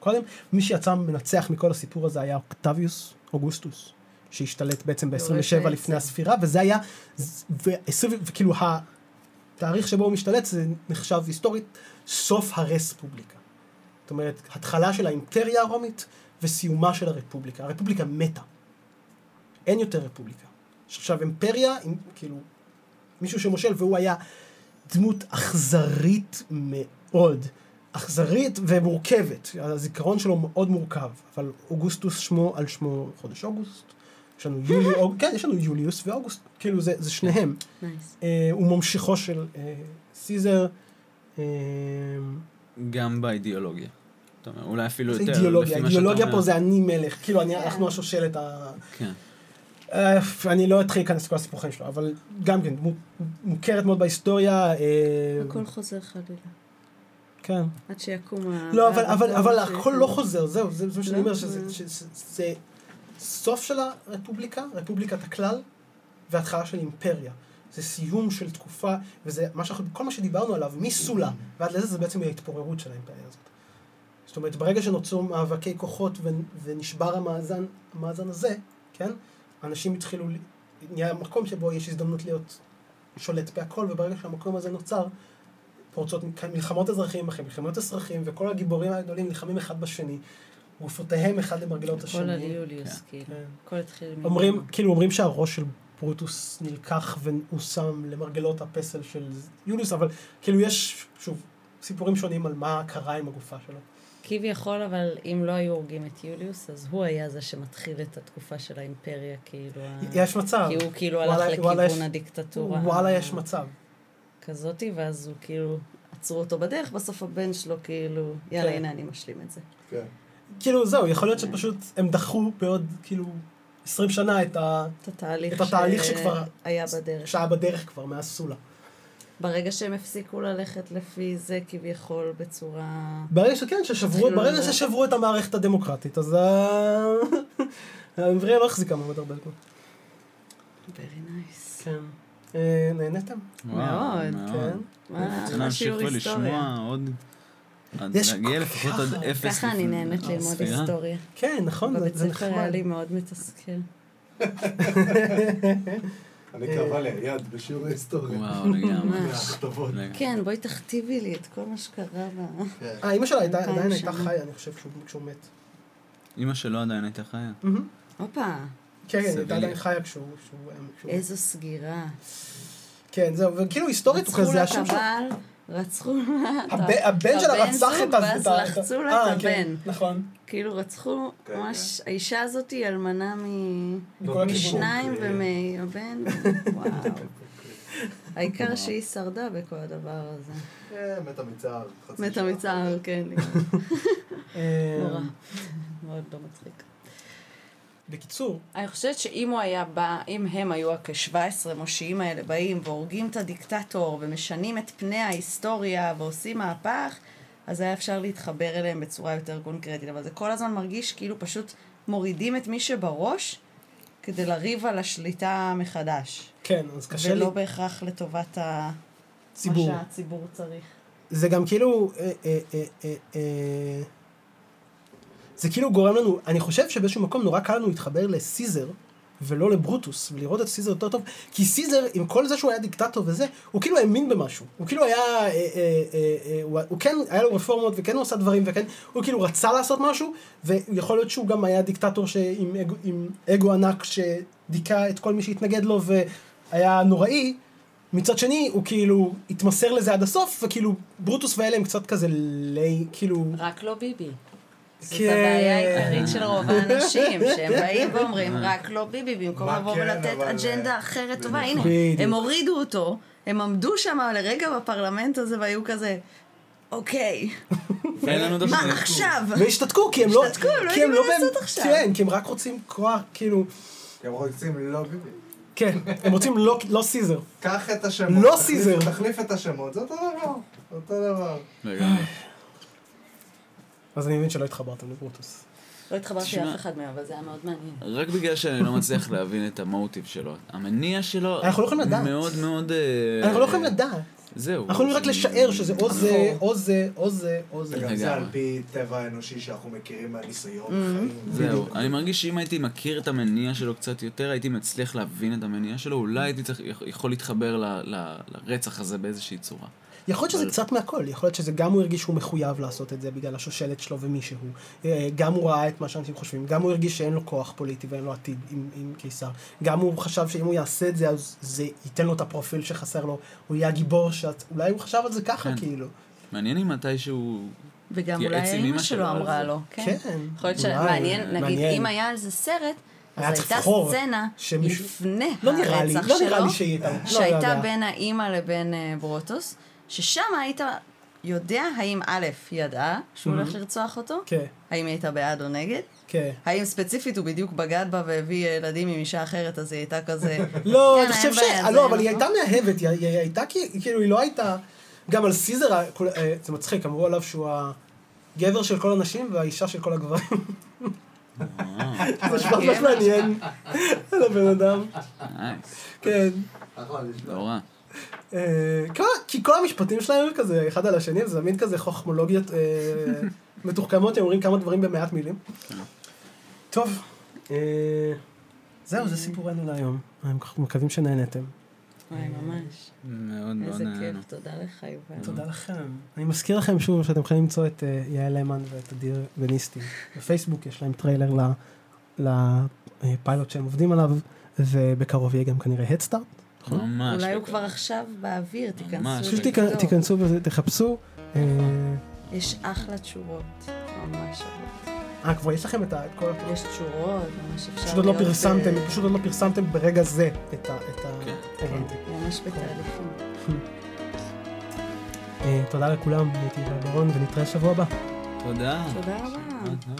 קודם. מי שיצא מנצח מכל הסיפור הזה היה אוקטביוס אוגוסטוס, שהשתלט בעצם ב-27 בעצם. לפני הספירה, וזה היה, וכאילו התאריך שבו הוא משתלט זה נחשב היסטורית סוף הרספובליקה. זאת אומרת, התחלה של האימפריה הרומית וסיומה של הרפובליקה. הרפובליקה מתה. אין יותר רפובליקה. יש עכשיו אימפריה, עם, כאילו, מישהו שמושל, והוא היה דמות אכזרית מאוד. אכזרית ומורכבת. הזיכרון שלו מאוד מורכב, אבל אוגוסטוס שמו על שמו חודש אוגוסט. יש לנו יולי, אוג... כן, יש לנו יוליוס ואוגוסט, כאילו זה, זה שניהם. nice. אה, הוא ממשיכו של אה, סיזר. אה, גם באידיאולוגיה. אתה אומר, אולי אפילו זה יותר, אידיאולוגיה, שאתה אידיאולוגיה אומר. פה זה אני מלך, כאילו אני. אנחנו השושלת ה... כן. אני לא אתחיל להיכנס לכל הסיפורים שלו, אבל גם כן, מו- מוכרת מאוד בהיסטוריה. אה, הכל חוזר חלילה. כן. עד שיקום ה... לא, אבל, אבל, אבל. הכל לא חוזר, זהו, זה זה מה שאני לא? אומר, שזה זה סוף של הרפובליקה, רפובליקת הכלל, והתחלה של אימפריה. זה סיום של תקופה, וזה מה שאנחנו, כל מה שדיברנו עליו, מסולה ועד לזה, זה בעצם ההתפוררות של האימפריה הזאת. זאת אומרת, ברגע שנוצרו מאבקי כוחות ו- ונשבר המאזן, המאזן הזה, כן? אנשים התחילו, נהיה מקום שבו יש הזדמנות להיות שולט בהכל, וברגע שהמקום הזה נוצר, פורצות מלחמות אזרחים אחרי מלחמות אזרחים, וכל הגיבורים הגדולים נלחמים אחד בשני, גופותיהם אחד למרגלות השני. יוליוס, כן. כאילו. כן. הכל התחיל מ... אומרים, כאילו אומרים שהראש של ברוטוס נלקח והושם למרגלות הפסל של יוליוס, אבל כאילו יש, שוב, סיפורים שונים על מה קרה עם הגופה שלו. כביכול, אבל אם לא היו הורגים את יוליוס, אז הוא היה זה שמתחיל את התקופה של האימפריה, כאילו... ה- יש מצב. כי הוא כאילו וואלה- הלך וואלה, לכיוון יש- הדיקטטורה. וואלה, יש מצב. כזאתי, ואז הוא כאילו... עצרו אותו בדרך, בסוף הבן שלו כאילו, יאללה, כן. הנה אני משלים את זה. כן. כאילו, זהו, יכול להיות שפשוט הם דחו בעוד, כאילו, 20 שנה את ה... את התהליך, את התהליך שכבר- היה בדרך. שהיה בדרך כבר, מאז סולה. ברגע שהם הפסיקו ללכת לפי זה כביכול בצורה... ברגע שכן, ששברו, ברגע. ששברו את המערכת הדמוקרטית, אז ה- האימפריה לא החזיקה מעמד הרבה זמן. Very nice. כן. אה, נהנתם? מאוד, מאוד. כן. מה להמשיך? ולשמוע עוד... יש כל לפחות עד. אפס. ככה אני נהנית ללמוד הספירה. היסטוריה. כן, נכון, זה- בבית זה ספר היה נחמד. לי מאוד מתסכל. אני כאבה לי היד בשיעור ההיסטוריה. וואו, לגמרי. ממש. כן, בואי תכתיבי לי את כל מה שקרה. כן. אה, אימא שלה הייתה- עדיין הייתה. חיה, אני חושב, כשהוא- מת. אמא שלו עדיין הייתה חיה. הופה, כן, כן, היא הייתה סבלי. עדיין חיה כשהוא... איזו סגירה. כן, זהו, וכאילו היסטורית הוא רצחו כזה, לה השם את שלו... הבעל, רצחו לה את ה- הבן- הבן שלה רצח את ה... ואז לחצו לה אה, את כן, הבן. נכון. כאילו רצחו, כן, ממש, האישה הזאת היא אלמנה הכיוונים. משניים כן. ומהבן, וואו. העיקר שהיא שרדה בכל הדבר הזה. כן, מתה מצער. מתה. מצער, כן, נורא. מאוד לא מצחיק. בקיצור, אני חושבת שאם הוא היה בא, אם הם היו הכ-17 מושיעים האלה באים והורגים את הדיקטטור ומשנים את פני ההיסטוריה ועושים מהפך, אז היה אפשר להתחבר אליהם בצורה יותר קונקרטית. אבל זה כל הזמן מרגיש כאילו פשוט מורידים את מי שבראש כדי לריב על השליטה מחדש. כן, אז קשה לי... ולא בהכרח לטובת ה... ציבור. מה שהציבור צריך. זה גם כאילו... אה, אה, אה, אה, אה, זה כאילו גורם לנו, אני חושב שבאיזשהו מקום נורא קל לנו להתחבר לסיזר, ולא לברוטוס, ולראות את סיזר יותר טוב, כי סיזר, עם כל זה שהוא היה דיקטטור וזה, הוא כאילו האמין במשהו. הוא כאילו היה, אה, אה, אה, אה, הוא, הוא כן, היה לו רפורמות, וכן הוא עשה דברים, וכן, הוא כאילו רצה לעשות משהו, ויכול להיות שהוא גם היה דיקטטור ש- עם, עם אגו ענק שדיכא את כל מי שהתנגד לו, והיה נוראי. מצד שני, הוא כאילו התמסר לזה עד הסוף, וכאילו ברוטוס ואלה הם קצת כזה לי, כאילו... רק לא ביבי. זאת כן. הבעיה העיקרית של רוב האנשים, שהם באים ואומרים רק לא ביבי, במקום לבוא כן, ולתת אבל, אג'נדה אה, אחרת טובה. נכון. הנה. הם הורידו אותו, הם עמדו שם לרגע בפרלמנט הזה והיו כזה, אוקיי. מה עכשיו? והשתתקו, כי הם לא... השתתקו, הם לא יודעים מה לעשות עכשיו. כן, כי הם רק רוצים כוח, כאילו... הם רוצים לא ביבי. כן, הם רוצים לא, לא סיזר. קח את השמות. לא סיזר. תחליף את השמות, זה אותו דבר. אותו דבר. אז אני מבין שלא התחברתם לברוטוס. לא התחברתי. לאף אחד מהם, אבל זה היה מאוד מעניין. רק בגלל שאני לא מצליח להבין את המוטיב שלו. המניע שלו... אנחנו לא יכולים לדעת. מאוד מאוד... אה, אנחנו לא יכולים לדעת. זהו. אנחנו יכולים רק לשער שזה או זה, נכון. או זה, או זה, או זה. וגם זה. על פי טבע האנושי שאנחנו מכירים מהניסיון. בחיים. זהו. אני מרגיש שאם הייתי מכיר את המניע שלו קצת יותר, הייתי מצליח להבין את המניע שלו, אולי הייתי יכול להתחבר ל, ל, לרצח הזה באיזושהי צורה. יכול להיות שזה קצת מהכל, יכול להיות שזה גם הוא הרגיש שהוא מחויב לעשות את זה בגלל השושלת שלו ומי שהוא. אה, גם הוא ראה את מה שאנשים חושבים, גם הוא הרגיש שאין לו כוח פוליטי ואין לו עתיד עם, עם קיסר. גם הוא חשב שאם הוא יעשה את זה, אז זה ייתן לו את הפרופיל שחסר לו, הוא יהיה הגיבור שאת... אולי הוא חשב על זה ככה, כן. כאילו. מעניין אם מתישהו... וגם התייעץ אולי אמא שלו אמרה זה. לו. כן. כן. יכול להיות שמעניין, נגיד, מעניין. אם היה על זה סרט, היה אז הייתה סצנה לפני לא הרצח לא נראה שלו, לי שהיא הייתה. שהייתה. בין האימא לבין אה, ברוטוס, ששם היית יודע האם א', היא ידעה שהוא הולך לרצוח אותו, כן, האם היא הייתה בעד או נגד, כן. האם ספציפית הוא בדיוק בגד בה והביא ילדים עם אישה אחרת, אז היא הייתה כזה... לא, אני חושב ש... לא, אבל היא אנחנו- הייתה מאהבת, היא הייתה כי- כאילו, היא לא הייתה... גם על סיזר, אה, זה מצחיק, אמרו עליו שהוא הגבר של כל הנשים והאישה של כל הגברים. זה נשמע ממש מעניין על הבן אדם. כן. לא רע. אה, כי כל המשפטים שלהם הם כזה אחד על השני, זה מין כזה חוכמולוגיות אה, מתוחכמות, הם אומרים כמה דברים במעט מילים. טוב, אה, זהו, זה סיפורנו להיום. אנחנו מקווים שנהנתם. וואי, ממש. מאוד מאוד איזה נהנה. כיף, תודה לך, יובל. תודה לכם. אני מזכיר לכם שוב שאתם יכולים למצוא את יעל למן ואת אדיר וניסטי. בפייסבוק יש להם טריילר לפיילוט שהם עובדים עליו, ובקרוב יהיה גם כנראה הדסטארט. ממש. אולי הוא כבר עכשיו באוויר. תיכנסו. פשוט תיכנסו וזה, תחפשו. אה, יש אחלה תשורות, ממש. אה, כבר יש לכם את ה- כל... יש תשורות, ממש אפשר פשוט עוד לא פרסמתם, אה, פשוט עוד לא פרסמתם ברגע זה את ה... ה- כן. הבנתי. ממש בתהליכים. אה, תודה לכולם, הייתי יובל ברון, ונתראה שבוע הבא. תודה. תודה רבה.